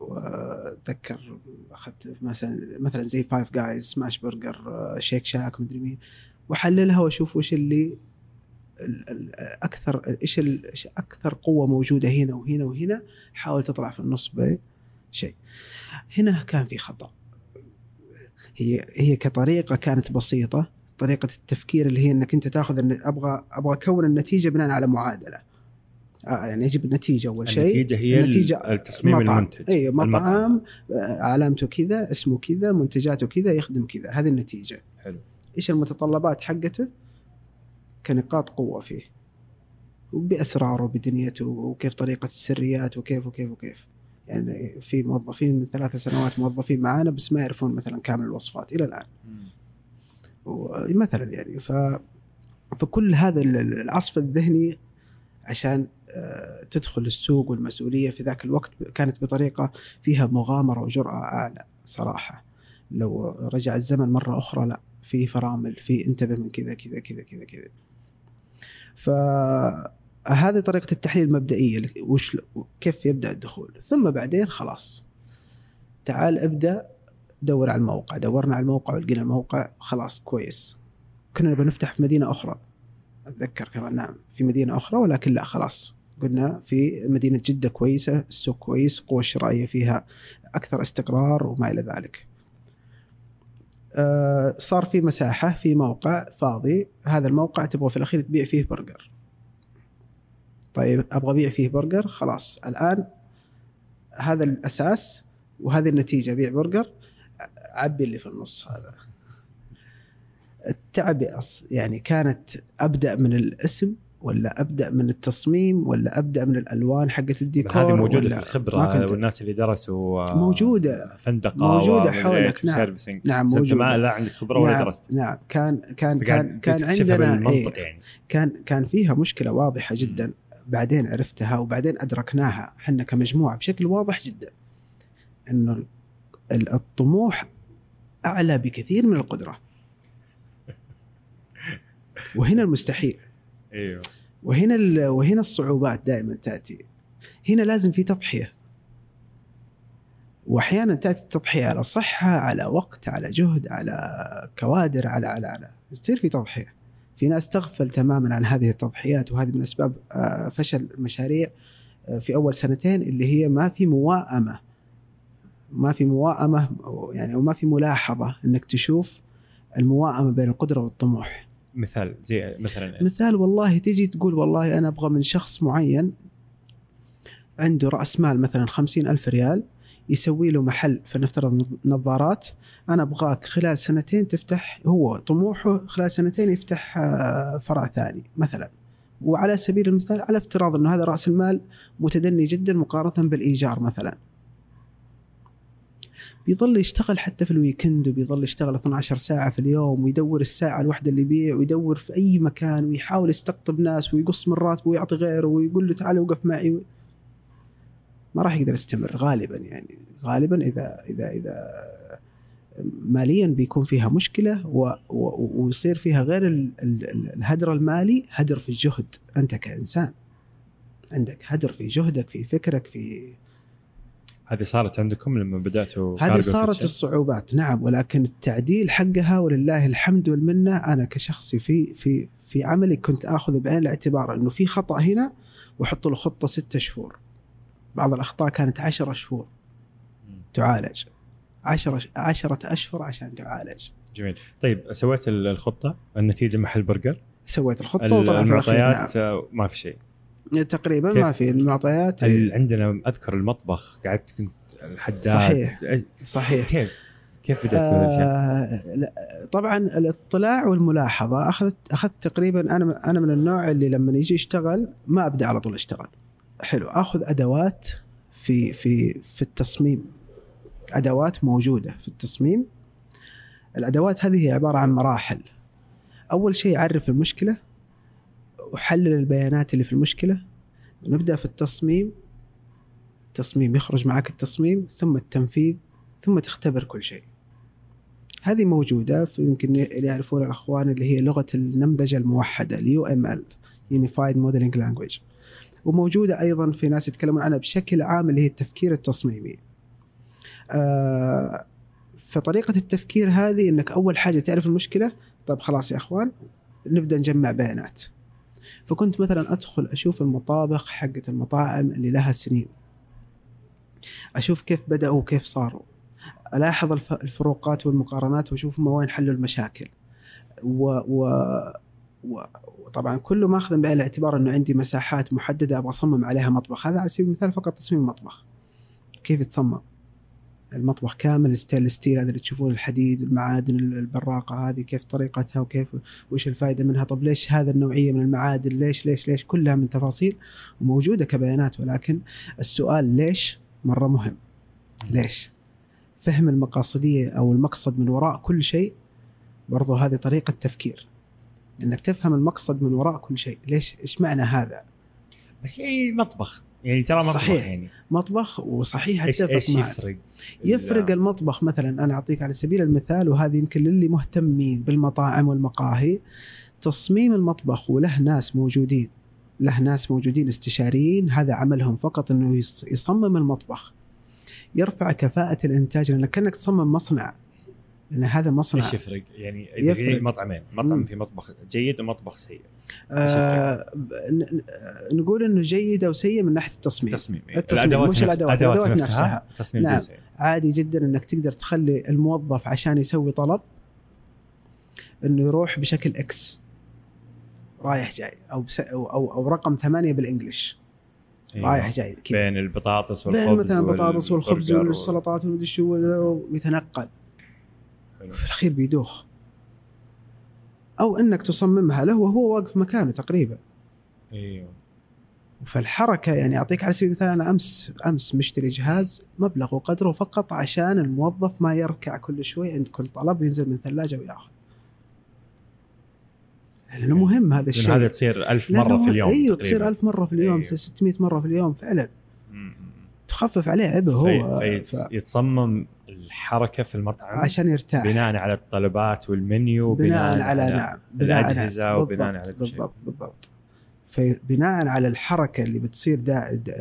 وأتذكر أخذت مثلا مثلا زي فايف جايز سماش برجر شيك شاك مدري مين واحللها وأشوف وش اللي ال- ال- أكثر إيش أكثر قوة موجودة هنا وهنا وهنا؟ حاول تطلع في النص بشيء. هنا كان في خطأ. هي هي كطريقة كانت بسيطة. طريقة التفكير اللي هي إنك أنت تأخذ أبغى أبغى أكون النتيجة بناء على معادلة. آه يعني يجب النتيجة أول شيء. النتيجة هي النتيجة التصميم مطعم. المنتج. اي. مطعم آه، علامته كذا اسمه كذا منتجاته كذا يخدم كذا. هذه النتيجة. حلو. إيش المتطلبات حقته؟ كنقاط قوة فيه. وبأسراره وبدنيته وكيف طريقة السريات وكيف وكيف وكيف. يعني في موظفين من ثلاث سنوات موظفين معانا بس ما يعرفون مثلا كامل الوصفات إلى الآن. مثلا يعني ف فكل هذا ال- ال- العصف الذهني عشان آه، تدخل السوق والمسؤولية في ذاك الوقت كانت بطريقة فيها مغامرة وجرأة أعلى صراحة. لو رجع الزمن مرة أخرى لا في فرامل في أنتبه من كذا كذا كذا كذا كذا. فهذه طريقة التحليل المبدئية وش كيف يبدأ الدخول. ثم بعدين خلاص تعال ابدأ دور على الموقع. دورنا على الموقع ولقينا الموقع خلاص كويس. كنا بنفتح في مدينة أخرى. أتذكر كمان نعم في مدينة أخرى ولكن لا خلاص. قلنا في مدينة جدة كويسة السوق كويس القوه الشرائيه فيها أكثر استقرار وما إلى ذلك. صار في مساحة في موقع فاضي. هذا الموقع تبغى في الأخير تبيع فيه برجر. طيب أبغى أبيع فيه برجر خلاص. الآن هذا الأساس وهذه النتيجة بيع برجر. عبي اللي في النص هذا. التعبئه يعني كانت أبدأ من الاسم. ولا أبدأ من التصميم ولا أبدأ من الألوان حقت الديكور هذه موجودة ولا في الخبره والناس اللي درسوا آه، موجودة. فندقة ومدري حولك، نعم. نعم أنت ما. لا عندك خبرة ولا نعم درست. نعم. كان كان كان كان عندنا إيه يعني. كان كان فيها مشكلة واضحة جدا بعدين عرفتها وبعدين أدركناها إحنا كمجموعة بشكل واضح جدا إنه ال- ال- الطموح أعلى بكثير من القدرة. وهنا المستحيل. إيوه. وهنا وهنا الصعوبات دائما تأتي. هنا لازم في تضحية. واحيانا تأتي التضحية على صحة على وقت على جهد على كوادر على على على. تصير في تضحية. في ناس تغفل تماما عن هذه التضحيات وهذه من أسباب آه، فشل المشاريع آه، في أول سنتين اللي هي ما في موائمه ما في موائمه أو يعني وما في ملاحظة إنك تشوف الموائمه بين القدرة والطموح. مثال زي مثلا مثال والله تجي تقول والله أنا أبغى من شخص معين عنده رأس مال مثلا خمسين ألف ريال يسوي له محل فنفترض نظارات أنا أبغاك خلال سنتين تفتح هو طموحه خلال سنتين يفتح آه، فرع ثاني مثلا. وعلى سبيل المثال على افتراض أنه هذا رأس المال متدني جدا مقارنة بالإيجار مثلا. بيظل يشتغل حتى في الويكند وبيظل يشتغل 12 ساعة في اليوم ويدور الساعة الواحدة اللي يبيع ويدور في أي مكان ويحاول يستقطب ناس ويقص من راتبه ويعطي غيره ويقول له تعال وقف معي. ما راح يقدر يستمر غالبا يعني غالبا إذا إذا إذا ماليا بيكون فيها مشكلة و و ويصير فيها غير ال ال ال الهدر المالي هدر في الجهد. أنت كإنسان عندك هدر في جهدك في فكرك في هذه صارت عندكم لما بدأتوا هذه صارت kitchen؟ الصعوبات نعم ولكن التعديل حقها ولله الحمد والمنة أنا كشخصي في في في عملي كنت آخذ بعين الاعتبار إنه في خطأ هنا وأحط له خطة ستة شهور. بعض الأخطاء كانت عشرة شهور. تعالج. عشرة عشرة أشهر عشان تعالج. جميل. طيب سويت ال- الخطة؟ النتيجة محل برجر؟ سويت الخطة وطلع في الأخير، المعطيات آه، ما في شيء. نعم. تقريبا؟ ما في المعطيات. ال- عندنا أذكر المطبخ قعدت كنت الحداد. صحيح. صحيح. كيف؟ كيف بدأت كل؟ آه لا، طبعا الاطلاع والملاحظة أخذت أخذت تقريبا أنا أنا من النوع اللي لما يجي يشتغل ما أبدأ على طول أشتغل. حلو أخذ أدوات في في في التصميم. أدوات موجودة في التصميم. الأدوات هذه هي عبارة عن مراحل. أول شيء اعرف المشكلة أحلل البيانات اللي في المشكلة ونبدا في التصميم التصميم يخرج معك التصميم ثم التنفيذ ثم تختبر كل شيء هذه موجودة يمكن اللي يعرفون الأخوان اللي هي لغة النمذجة الموحدة ال Unified Modeling Language وموجودة أيضا في ناس يتكلمون عنها بشكل عام اللي هي التفكير التصميمي. آه فطريقة التفكير هذه إنك أول حاجة تعرف المشكلة طيب خلاص يا أخوان نبدأ نجمع بيانات. فكنت مثلا أدخل أشوف المطابخ حقت المطاعم اللي لها سنين. أشوف كيف بدأوا وكيف صاروا. ألاحظ الف- الفروقات والمقارنات وأشوف ما وين حلوا المشاكل. و, و و- وطبعا كله ماخذا بعين الاعتبار إنه عندي مساحات محددة أبغى أصمم عليها مطبخ هذا على سبيل المثال فقط تصميم مطبخ كيف يتصمم المطبخ كامل steel steel هذا اللي تشوفون الحديد المعادن البراقة هذه كيف طريقتها وكيف وش الفائده منها. طب ليش هذا النوعية من المعادن؟ ليش ليش ليش كلها من تفاصيل وموجودة كبيانات؟ ولكن السؤال ليش مرة مهم؟ ليش؟ فهم المقاصدية أو المقصد من وراء كل شيء برضو هذه طريقة تفكير. إنك تفهم المقصد من وراء كل شيء ليش؟ إيش معنى هذا؟ بس يعني مطبخ يعني ترى مطبخ صحيح. يعني. مطبخ وصحيح أتفق معك. يفرق؟ يفرق المطبخ مثلا أنا أعطيك على سبيل المثال وهذه يمكن للي مهتمين بالمطاعم والمقاهي. تصميم المطبخ وله ناس موجودين له ناس موجودين استشاريين هذا عملهم فقط إنه يص- يصمم المطبخ. يرفع كفاءة الإنتاج لانك كأنك تصمم مصنع. لأن هذا مصنع إيش يفرق؟ يعني يفرق. مطعمين مطعم مم. في مطبخ جيد ومطبخ سيء آه ن- نقول إنه جيد أو سيء من ناحية التصميم تصميم التصميم، الأدوات مش نفس- الأدوات، الأدوات نفسها. تصميم نعم. جزئي عادي جدا إنك تقدر تخلي الموظف عشان يسوي طلب إنه يروح بشكل إكس رايح جاي أو بس أو أو, أو رقم ثمانية بالإنجلش أيوة. رايح جاي كذا بين البطاطس والخبز بين مثلا البطاطس والخبز والسلطات والمدري شو ويتنقل حلو. في الأخير بيدوخ أو إنك تصممها له وهو واقف مكانه تقريبا أيوه فالحركة يعني أعطيك على سبيل المثال أنا أمس أمس مشتري جهاز مبلغ وقدره فقط عشان الموظف ما يركع كل شوي عند كل طلب ينزل من ثلاجه ويأخذ. لأنه مهم هذا الشيء. هذا تصير ألف مرة في اليوم أيوه. تصير 1000 مرة في اليوم أيوه. 600 مرة في اليوم فعلا. تخفف عليه عبء هو. ف... يتصمم الحركة في المطعم عشان يرتاح. بناء على الطلبات والمنيو بناء على نعم بناء الأجهزة على وبناء على كل شيء. بالضبط بالضبط. فبناء على الحركة اللي بتصير دا دا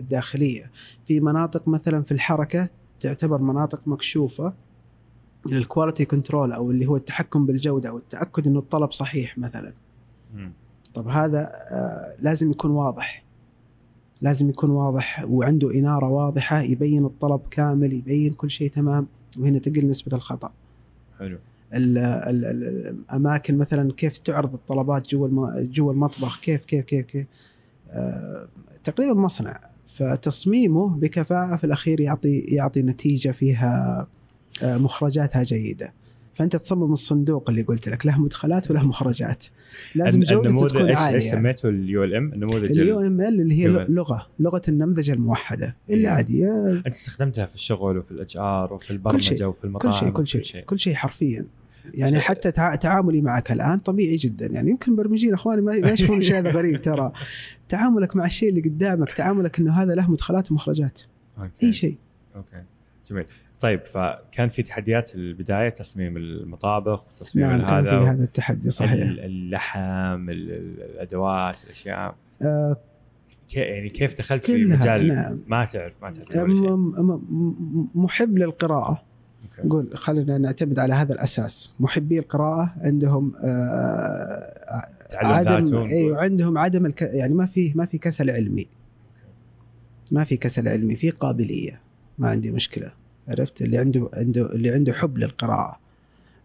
داخلية. في مناطق مثلا في الحركة تعتبر مناطق مكشوفة لل quality control أو اللي هو التحكم بالجودة أو التأكد إنه الطلب صحيح مثلا. مم. طب هذا آه لازم يكون واضح. لازم يكون واضح وعنده إنارة واضحة يبين الطلب كامل يبين كل شيء تمام وهنا تقل نسبة الخطأ. حلو. ال- ال- ال- الأماكن مثلا كيف تعرض الطلبات جوا الم- جوا المطبخ كيف كيف كيف كيف؟ آه تقريبا مصنع. فتصميمه بكفاءة في الأخير يعطي يعطي نتيجة فيها آه مخرجاتها جيدة. فأنت تصمم الصندوق اللي قلت لك له مدخلات وله مخرجات. لازم جودته تكون إيش إيش عالية. سميته؟ ال U M L النموذج ال U L... M L اللي هي U- لغة لغة النمذجة الموحدة. اللي إيه. عادية. أنت استخدمتها في الشغل وفي ال HR وفي كل البرمجة شيء وفي المطاعم كل شيء كل وفي شيء كل شيء حرفيا. يعني حتى تع- تعاملي معك الآن طبيعي جدا. يعني يمكن المبرمجين أخواني ما يشوفون الشيء هذا غريب ترى. تعاملك مع الشيء اللي قدامك تعاملك إنه هذا له مدخلات ومخرجات. أي شيء. okay. جميل. طيب فكان في تحديات البداية تصميم المطابخ وتصميم نعم كان في هذا هذا التحدي صحيح. ال- اللحم ال- ال- الأدوات الأشياء. آه يعني كيف دخلت في مجال نعم. ما تعرف ما تعرف ولا شيء؟ محب للقراءة. نقول خلينا نعتمد على هذا الأساس. محبي القراءة عندهم آه عدم أيوه عندهم عدم الك... يعني ما في ما في كسل علمي. ما في كسل علمي في قابلية. ما عندي مشكلة. عرفت؟ اللي عنده عنده اللي عنده حب للقراءة.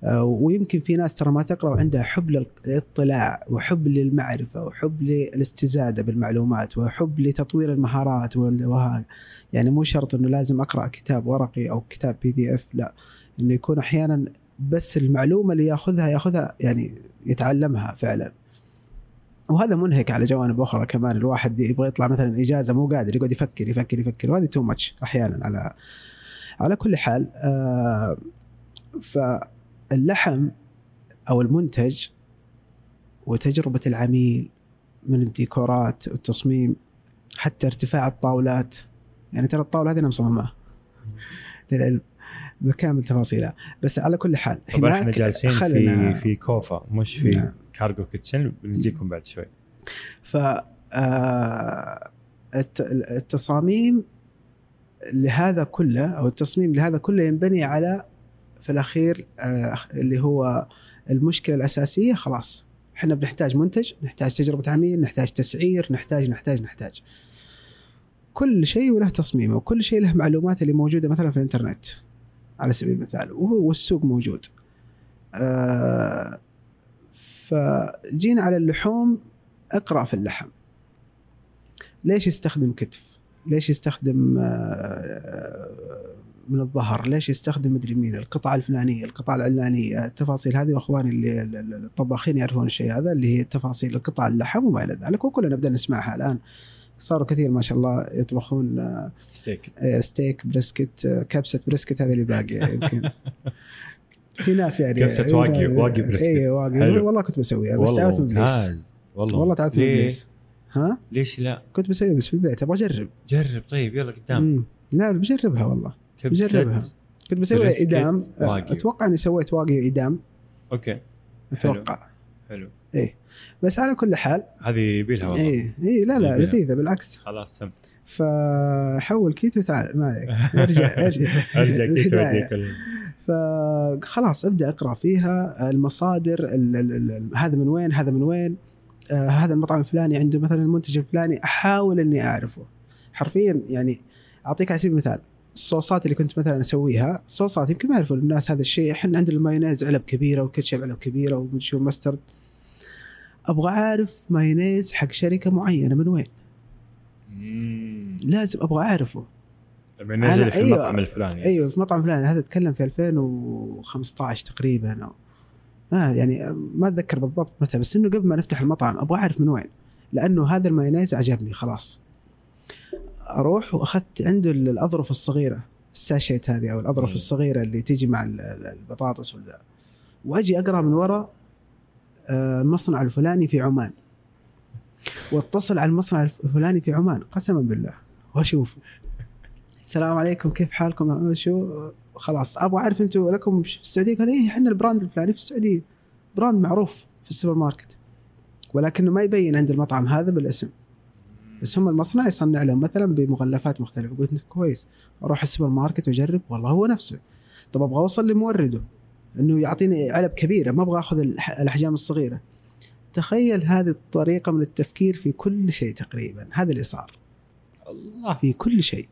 آه، ويمكن في ناس ترى ما تقرأ وعندها حب للاطلاع وحب للمعرفة وحب للاستزادة بالمعلومات وحب لتطوير المهارات وهذا. يعني مو شرط إنه لازم أقرأ كتاب ورقي أو كتاب PDF لا. إنه يكون أحيانا بس المعلومة اللي ياخذها ياخذها يعني يتعلمها فعلا. وهذا منهك على جوانب أخرى كمان. الواحد يبغى يطلع مثلا إجازة مو قادر يقعد يفكر يفكر يفكر. وهذه too much أحيانا على على كل حال آه فاللحم أو المنتج وتجربة العميل من الديكورات والتصميم حتى ارتفاع الطاولات يعني ترى الطاولة هذه أنا مصممها للعلم بكامل تفاصيلها. بس على كل حال طبعا إحنا جالسين في في كوفا مش في نعم. Cargo Kitchen بنجيكم بعد شوي. ف آه، الت- التصاميم لهذا كله أو التصميم لهذا كله ينبني على في الأخير آه، اللي هو المشكلة الأساسية خلاص. إحنا بنحتاج منتج نحتاج تجربة عميل نحتاج تسعير نحتاج نحتاج نحتاج. كل شيء وله تصميمه وكل شيء له معلومات اللي موجودة مثلا في الإنترنت على سبيل المثال والسوق موجود. آه، فجينا على اللحوم اقرأ في اللحم. ليش يستخدم كتف؟ ليش يستخدم آه، من الظهر؟ ليش يستخدم مدري مين؟ القطعة الفلانية القطعة العلانية. التفاصيل هذه واخواني اللي ال- ال- الطباخين يعرفون الشيء هذا اللي هي تفاصيل القطع اللحم وما إلى ذلك وكلنا نبدأ نسمعها الآن. صاروا كثير ما شاء الله يطبخون آه، ستيك. آه، steak brisket آه، كبسة brisket هذه اللي باقية يمكن. في ناس يعني كبسة wagy- wagyu brisket. اي wagyu. والله كنت بسويها بس تعبت من ابليس والله والله تعبت من؟ ابليس ها؟ ليش لا؟ كنت بسويها بس في البيت أبغى أجرب. جرب طيب يلا قدام. مم. لا بجربها والله. بجربها. كنت بريسكت ايدام واقي. أتوقع إني سويت واقي ايدام أوكي. أتوقع. حلو. بس على كل حال. هذه يبيلها والله. اي اي لا لا. لذيذة بالعكس. خلاص تم. فحول كيتو تعال ما عليك. ارجع ارجع. ارجع كيتو ال- فخلاص ابدأ اقرأ فيها المصادر ال ال ال هذا من وين هذا من وين. آه هذا المطعم الفلاني عنده مثلا المنتج الفلاني أحاول إني أعرفه. حرفيا يعني أعطيك على سبيل المثال الصوصات اللي كنت مثلا أسويها صوصات يمكن ما يعرفوا الناس هذا الشيء. إحنا عندنا المايونيز علب كبيرة والكاتشب علب كبيرة ومدري شو mustard. أبغى أعرف مايونيز حق شركة معينة من وين. مم. لازم أبغى أعرفه. المنازل أنا- في أيوة. المطعم الفلاني. أيوه في مطعم فلان هذا تكلم في 2015 تقريبا أو ما يعني ما أتذكر بالضبط متى بس إنه قبل ما نفتح المطعم أبغى أعرف من وين لأنه هذا المايونيز عجبني خلاص. أروح وأخذت عنده ال- الأظرف الصغيرة الساشيت هذه أو الأظرف مم. الصغيرة اللي تيجي مع ال- ال- البطاطس والذا وأجي أقرأ من وراء آه، المصنع الفلاني في عمان. واتصل على المصنع الفلاني في عمان قسما بالله. واشوف السلام عليكم كيف حالكم؟ شو؟ خلاص أبغى أعرف أنتم لكم في السعودية؟ قال إيه إحنا ال brand الفلاني في السعودية. brand معروف في السوبر ماركت. ولكنه ما يبين عند المطعم هذا بالاسم. بس هم المصنع يصنع لهم مثلا بمغلفات مختلفة. قلت كويس. أروح السوبر ماركت وأجرب. والله هو نفسه. طب أبغى أوصل لمورده. إنه يعطيني علب كبيرة. ما أبغى أخذ الأحجام الصغيرة. تخيل هذه الطريقة من التفكير في كل شيء تقريبا. هذا اللي صار. الله. في كل شيء.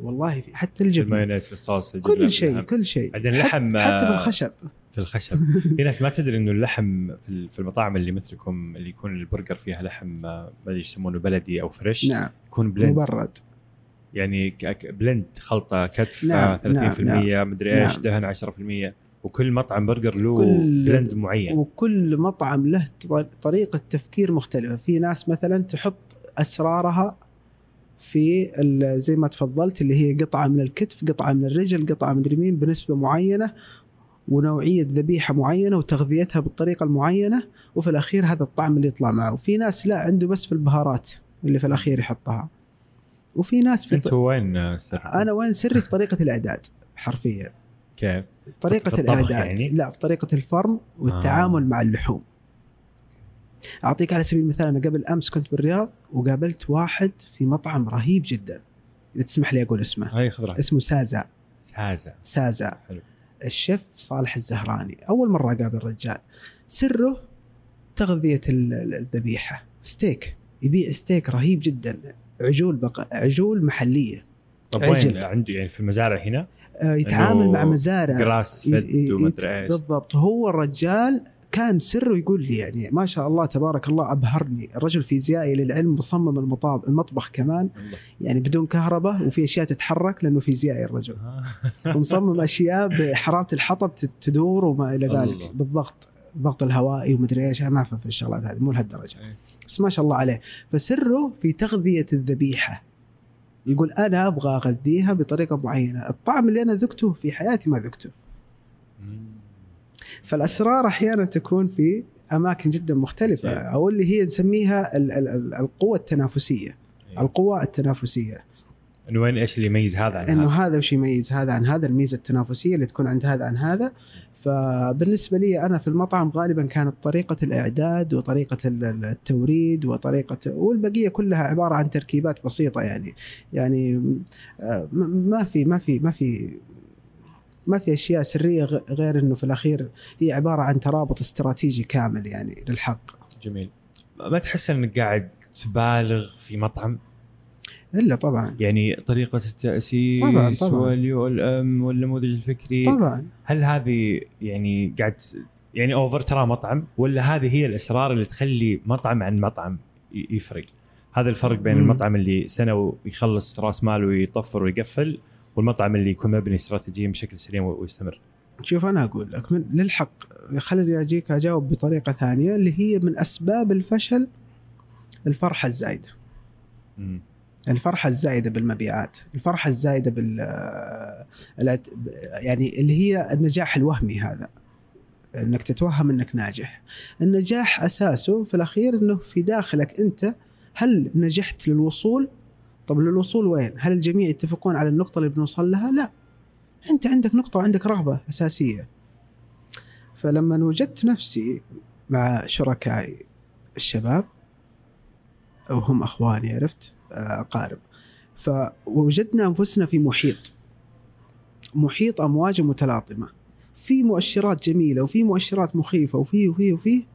والله في حتى في الجبنه المايونيز في الصوص في كل شيء. كل شيء. بعدين اللحم، حتى في آه، الخشب. في الخشب. في ناس ما تدري إنه اللحم في ال- في المطاعم اللي مثلكم اللي يكون البرجر فيها لحم آه، ما أدري يسمونه بلدي أو fresh نعم. يكون blend مبرد. يعني blend خلطة كتف نعم، آه، 30% مدري إيش نعم. دهن 10% وكل مطعم برجر له blend معين. وكل مطعم له طريقة تفكير مختلفة. في ناس مثلا تحط أسرارها في ال- زي ما تفضلت اللي هي قطعة من الكتف قطعة من الرجل قطعة مدري مين بنسبة معينة ونوعية ذبيحة معينة وتغذيتها بالطريقة المعينة وفي الأخير هذا الطعم اللي يطلع معه. وفي ناس لا عنده بس في البهارات اللي في الأخير يحطها. وفي ناس في أنتوا وين آه، سر أنا وين سري؟ في طريقة الإعداد حرفيا. كيف؟ طريقة الإعداد. يعني؟ لا في طريقة الفرم والتعامل آه. مع اللحوم. أعطيك على سبيل المثال أنا قبل أمس كنت بالرياض وقابلت واحد في مطعم رهيب جدا. إذا تسمح لي أقول اسمه. هاي خضرة اسمه سازا. سازا. سازا. حلو. الشيف صالح الزهراني. أول مرة أقابل الرجال سره تغذية ال- ال- الذبيحة. ستيك. يبيع ستيك رهيب جدا. عجول بق... عجول محلية. طب. وين؟ عنده يعني في المزارع هنا؟ آه، يتعامل مع مزارع. جراس فد ومدري إيش. بالضبط. هو الرجال كان سره يقول لي يعني ما شاء الله تبارك الله أبهرني الرجل فيزيائي للعلم مصمم المطاب المطبخ كمان. يعني بدون كهرباء وفي أشياء تتحرك لأنه فيزيائي الرجل آه. ومصمم أشياء بحراره الحطب تدور وما إلى ذلك. بالضغط الضغط الهوائي ومدري إيش أنا ما افهم في الشغلات هذه مو لهالدرجة إيه. بس ما شاء الله عليه فسره في تغذية الذبيحة يقول أنا أبغى أغذيها بطريقة معينة الطعم اللي أنا ذقته في حياتي ما ذقته. فالأسرار أحيانا تكون في أماكن جدا مختلفة صحيح. أو اللي هي نسميها ال- ال- ال- القوة التنافسية إيه. القوى التنافسية إنه وين إيش اللي يميز هذا عن إنه هذا؟ وش يميز هذا عن هذا الميزة التنافسية اللي تكون عند هذا عن هذا فبالنسبة لي أنا في المطعم غالبا كانت طريقة الإعداد وطريقة ال- التوريد وطريقة والبقية كلها عبارة عن تركيبات بسيطة يعني يعني آه، ما في ما في ما في ما في أشياء سرية غير إنه في الأخير هي عبارة عن ترابط استراتيجي كامل يعني للحق. جميل. ما تحس إنك قاعد تبالغ في مطعم؟ إلا طبعا. يعني طريقة التأسيس طبعاً، طبعاً. واليو الام والنموذج الفكري. طبعا. هل هذه يعني قاعد يعني أوفر ترى مطعم ولا هذه هي الأسرار اللي تخلي مطعم عن مطعم يفرق؟ هذا الفرق بين مم. المطعم اللي سنة ويخلص رأس مال ويطفر ويقفل والمطعم اللي يكون مبني استراتيجيا بشكل سليم ويستمر. شوف أنا أقول لك من للحق خليني أجيك أجاوب بطريقة ثانية اللي هي من أسباب الفشل الفرحه الزايده. الفرحه الزايده بالمبيعات الفرحه الزايده بال الأت- يعني اللي هي النجاح الوهمي هذا. إنك تتوهم إنك ناجح. النجاح أساسه في الأخير إنه في داخلك أنت هل نجحت للوصول طب للوصول وين؟ هل الجميع يتفقون على النقطة اللي بنوصل لها؟ لا. أنت عندك نقطة وعندك رغبة أساسية. فلما وجدت نفسي مع شركائي الشباب وهم أخواني عرفت؟ آه، أقارب. فوجدنا أنفسنا في محيط. محيط أمواج متلاطمة. في مؤشرات جميلة وفي مؤشرات مخيفة وفي وفي وفي.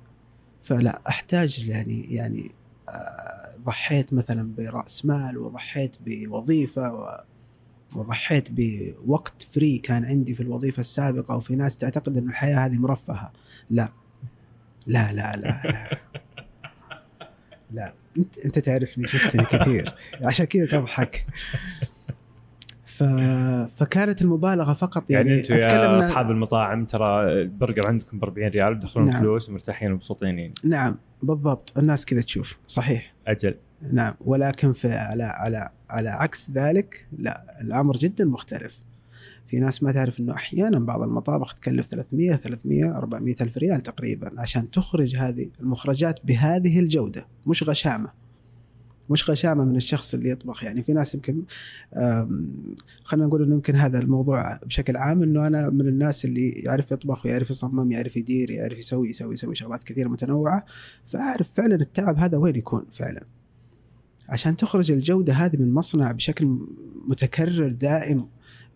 فلا أحتاج يعني يعني آه، ضحيت مثلا برأس مال وضحيت بوظيفة و وضحيت بوقت فري كان عندي في الوظيفة السابقة وفي ناس تعتقد إن الحياة هذه مرفهة. لا. لا لا لا لا, لا. أنت أنت تعرفني شفتني كثير. عشان كذا تضحك. ف... فكانت المبالغة فقط يعني, يعني أنتم يا أصحاب المطاعم ترى البرجر عندكم ب 40 ريال بتدخلون نعم. فلوس ومرتاحين ومبسوطين يعني. نعم. بالضبط. الناس كذا تشوف. صحيح. أجل. نعم ولكن في على على على عكس ذلك لا الأمر جدا مختلف. في ناس ما تعرف إنه أحيانا بعض المطابخ تكلف 300 300 400 ألف ريال تقريبا عشان تخرج هذه المخرجات بهذه الجودة مش غشامة. مش غشامه من الشخص اللي يطبخ. يعني في ناس يمكن خلينا نقول إنه يمكن هذا الموضوع بشكل عام إنه أنا من الناس اللي يعرف يطبخ ويعرف يصمم يعرف يدير يعرف يسوي يسوي يسوي شغلات كثيرة متنوعة. فأعرف فعلا التعب هذا وين يكون فعلا. عشان تخرج الجودة هذه من مصنع بشكل متكرر دائم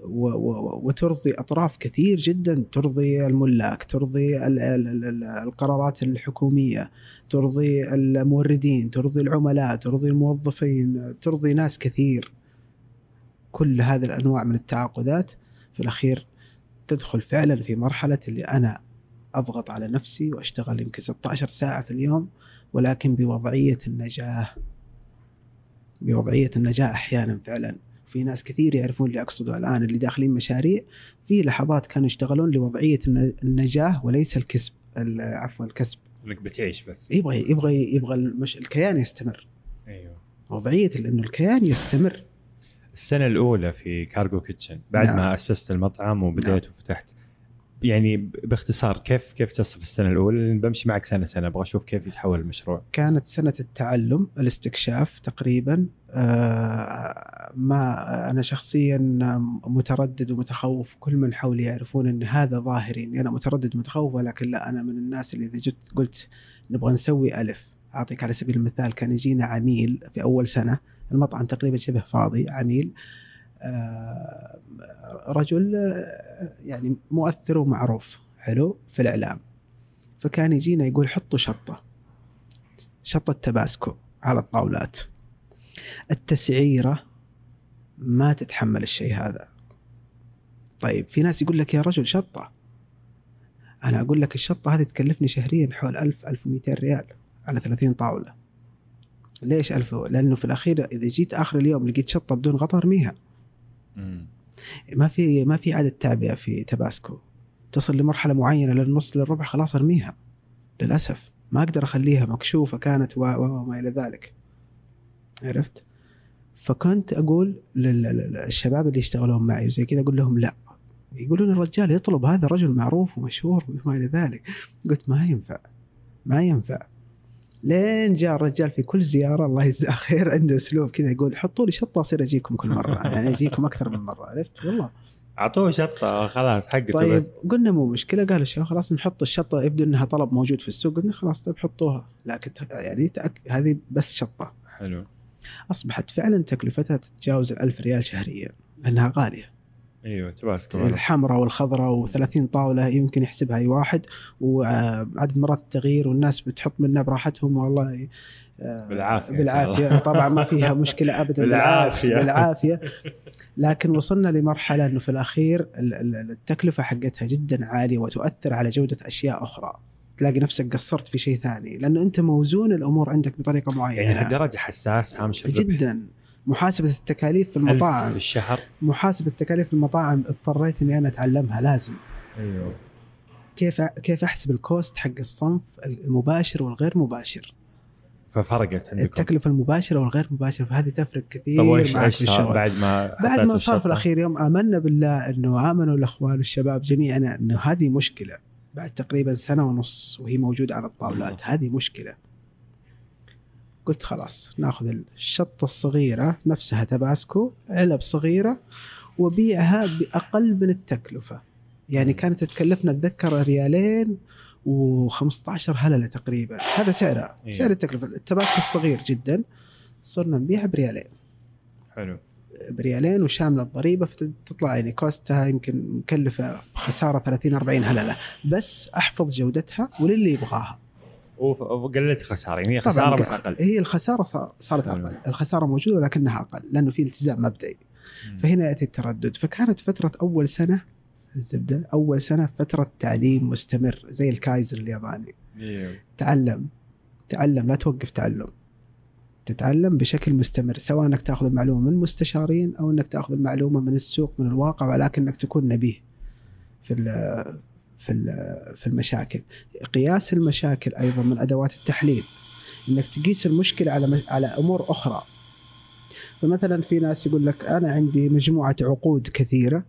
وترضي أطراف كثير جدا. ترضي الملاك ترضي ال ال ال ال القرارات الحكومية ترضي الموردين ترضي العملاء ترضي الموظفين ترضي ناس كثير. كل هذه الأنواع من التعاقدات في الأخير تدخل فعلا في مرحلة اللي أنا أضغط على نفسي وأشتغل يمكن 16 ساعة في اليوم ولكن بوضعية النجاة بوضعية النجاة أحيانا فعلا. في ناس كثير يعرفون اللي أقصده الآن اللي داخلين مشاريع في لحظات كانوا يشتغلون لوضعية الن- النجاه وليس الكسب ال- عفوا الكسب. إنك بتعيش بس. يبغى يبغى يبغى المش... الكيان يستمر. أيوه. وضعية إنه الكيان يستمر. السنة الأولى في كارجو كيتشن بعد نعم. ما أسست المطعم وبديت وفتحت يعني باختصار كيف كيف تصف السنة الأولى؟ بمشي معك سنة سنة. أبغى أشوف كيف يتحول المشروع. كانت سنة التعلم الاستكشاف تقريبا. آه، ما أنا شخصيا متردد ومتخوف كل من حولي يعرفون أن هذا ظاهري أني أنا متردد ومتخوف ولكن لا أنا من الناس اللي إذا جيت قلت نبغى نسوي ألف. أعطيك على سبيل المثال كان يجينا عميل في أول سنة المطعم تقريبا شبه فاضي عميل. رجل آه، يعني مؤثر ومعروف حلو في الإعلام. فكان يجينا يقول حطوا شطة شطة تباسكو على الطاولات. التسعيرة ما تتحمل الشيء هذا. طيب في ناس يقول لك يا رجل شطة. أنا أقول لك الشطة هذه تكلفني شهريا حول 1000 1200 ريال على 30 طاولة. ليش 1000 لأنه في الأخير إذا جيت آخر اليوم لقيت شطة بدون غطا ارميها ما في ما في عدد تعبئة في تباسكو تصل لمرحلة معينة للنص للربع خلاص أرميها. للأسف. ما أقدر أخليها مكشوفة كانت وما إلى ذلك. عرفت؟ فكنت لل- للشباب اللي يشتغلون معي وزي كذا أقول لهم لا. يقولون الرجال يطلب هذا رجل معروف ومشهور وما إلى ذلك. قلت ما ينفع. ما ينفع. لين جاء الرجال في كل زيارة الله يجزاه خير عنده أسلوب كذا يقول حطوا لي شطة أصير أجيكم كل مرة يعني أجيكم أكثر من مرة عرفت؟ والله. أعطوه شطة خلاص حقته طيب بس قلنا مو مشكلة قال الشباب خلاص نحط الشطة يبدو إنها طلب موجود في السوق قلنا خلاص طيب حطوها. لكن يعني تأك... هذه بس شطة. حلو. أصبحت فعلا تكلفتها تتجاوز الألف ريال شهريا لأنها غالية. أيوه تباسكو. الحمراء والخضراء و30 طاولة يمكن يحسبها أي واحد وعدد مرات التغيير والناس بتحط منها براحتهم والله آه، شاء بالعافيه طبعا ما فيها مشكلة ابدا بالعكس بالعافية. بالعافية. لكن وصلنا لمرحلة إنه في الأخير ال- ال- التكلفة حقتها جدا عالية وتؤثر على جودة أشياء أخرى. تلاقي نفسك قصرت في شيء ثاني لأنه أنت موزون الأمور عندك بطريقة معينة. يعني لهالدرجه حساس هامش جدا. محاسبة التكاليف في المطاعم. في الشهر. محاسبة التكاليف في المطاعم اضطريت إني أنا أتعلمها لازم. أيوه. كيف كيف أحسب الكوست حق الصنف المباشر والغير مباشر؟ ففرقت عندكم. التكلفة المباشرة والغير مباشرة فهذه تفرق كثير طب وإيش معك إيش في صار الشغل بعد ما بعد ما صار في؟ الأخير يوم آمنا بالله إنه آمنوا الأخوان والشباب جميعنا إنه هذه مشكلة. بعد تقريبا سنة ونص وهي موجودة على الطاولات هذه مشكلة. قلت خلاص ناخذ الشطة الصغيرة نفسها تباسكو علب صغيرة وبيعها بأقل من التكلفة. يعني. كانت تكلفنا أتذكر ريالين و15 هللة تقريبا. هذا سعرها إيه. سعر التكلفة. التباسكو الصغير جدا صرنا نبيعها بريالين. حلو. بريالين وشاملة الضريبة فتطلع يعني كوستها يمكن مكلفة خساره 30 40 هللة. بس أحفظ جودتها وللي يبغاها. وقللت خسارة يعني خسارة بس أقل. هي الخسارة صار- صارت. أقل. الخسارة موجودة ولكنها أقل لأنه في التزام مبدئي. فهنا يأتي التردد. فكانت فترة أول سنة الزبدة أول سنة فترة تعليم مستمر زي الكايزر الياباني. أيوه تعلم تعلم لا توقف تعلم. تتعلم بشكل مستمر سواء إنك تأخذ المعلومة من مستشارين أو إنك تأخذ المعلومة من السوق من الواقع ولكنك تكون نبيه في ال- في في المشاكل قياس المشاكل أيضا من أدوات التحليل إنك تقيس المشكلة على على أمور أخرى فمثلا في ناس يقول لك أنا عندي مجموعة عقود كثيرة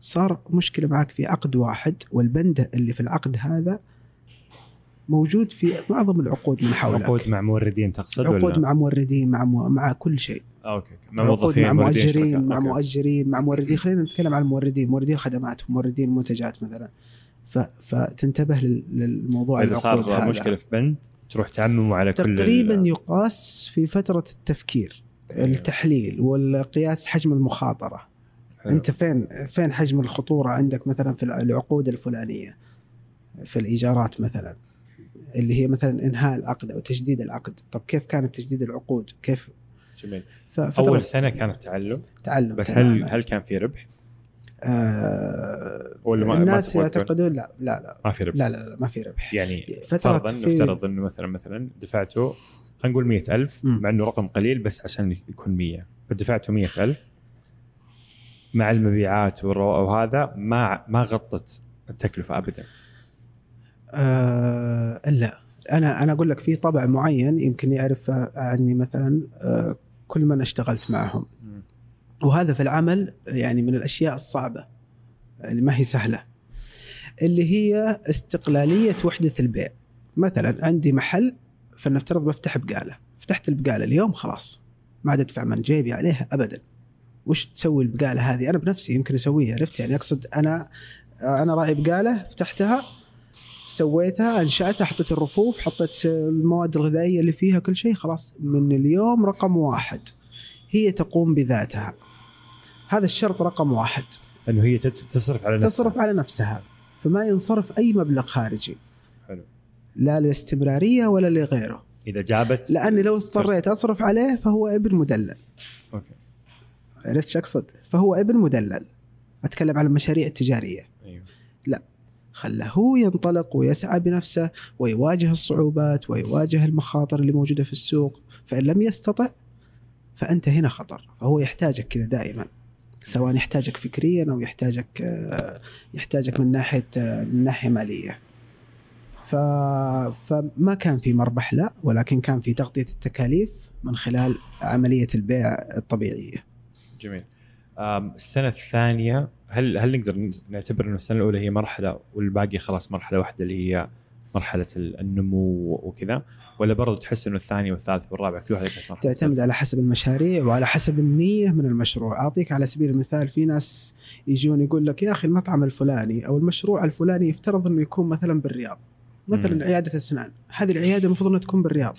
صار مشكلة معك في عقد واحد والبند اللي في العقد هذا موجود في معظم العقود من حولك عقود مع موردين تقصد عقود ولا؟ مع موردين مع مو... مع كل شيء آه، أوكي. مع عقود موظفين مع موردين مؤجرين. مع. مؤجرين مع موردين خلينا نتكلم عن الموردين موردين الخدمات وموردين المنتجات مثلا. فتنتبه لل- للموضوع إذا صار. مشكلة في بند تروح تعممه على كل تقريبا يقاس في فترة التفكير أيوه. التحليل والقياس حجم المخاطرة حلو. أنت فين فين حجم الخطورة عندك مثلا في العقود الفلانية في الإيجارات مثلا اللي هي مثلا إنهاء العقد أو تجديد العقد طب كيف كانت تجديد العقود كيف جميل أول سنة كانت تعلم تعلم بس هل. هل كان في ربح؟ آه ولا ما- ما الناس تبغى يعتقدون لا لا لا. ما في ربح. لا لا, لا ما في ربح. يعني فترة فرضا نفترض إنه مثلا مثلا دفعته خلينا نقول 100000 مم. مع إنه رقم قليل بس عشان يكون 100 فدفعته 100000 مع المبيعات وهذا ما ما غطت التكلفة ابدا. آه لا. أنا أنا أقول لك في طبع معين يمكن يعرف عني مثلا آه كل من اشتغلت معهم. وهذا في العمل يعني من الأشياء الصعبة اللي ما هي سهلة. اللي هي استقلالية وحدة البيع. مثلا عندي محل فلنفترض بفتح بقالة. فتحت البقالة اليوم خلاص ما عاد أدفع من جيبي عليها ابدا. وش تسوي البقالة هذه؟ أنا بنفسي يمكن أسويها عرفت؟ يعني أقصد أنا أنا راعي بقالة فتحتها سويتها أنشأتها حطيت الرفوف حطيت المواد الغذائية اللي فيها كل شيء خلاص. من اليوم رقم واحد. هي تقوم بذاتها. هذا الشرط رقم واحد. أنه هي تصرف على نفسها. تصرف على نفسها. فما ينصرف أي مبلغ خارجي. حلو. لا للاستمراريه ولا لغيره. إذا جابت لأني لو اضطريت أصرف عليه فهو ابن مدلل. أوكي. عرفت أقصد؟ فهو ابن مدلل. أتكلم عن المشاريع التجارية. أيوه. خله هو ينطلق ويسعى بنفسه ويواجه الصعوبات ويواجه المخاطر اللي موجودة في السوق. فإن لم يستطع فأنت هنا خطر. فهو يحتاجك كذا دائما. سواء يحتاجك فكريا أو يحتاجك آه، يحتاجك من ناحية آه، من ناحية مالية. ف... فما كان في مربح لا ولكن كان في تغطية التكاليف من خلال عملية البيع الطبيعية. جميل. السنة الثانية هل هل نقدر نعتبر إنه السنة الأولى هي مرحلة والباقي خلاص مرحلة واحدة اللي هي مرحلة النمو وكذا ولا برضو تحس إنه الثاني والثالث والرابع كل واحد تعتمد على حسب المشاريع وعلى حسب النية من المشروع. أعطيك على سبيل المثال في ناس يجون يقول لك يا أخي المطعم الفلاني أو المشروع الفلاني يفترض إنه يكون مثلا بالرياض مثلا مم. عيادة اسنان هذه العيادة المفروض إنها تكون بالرياض.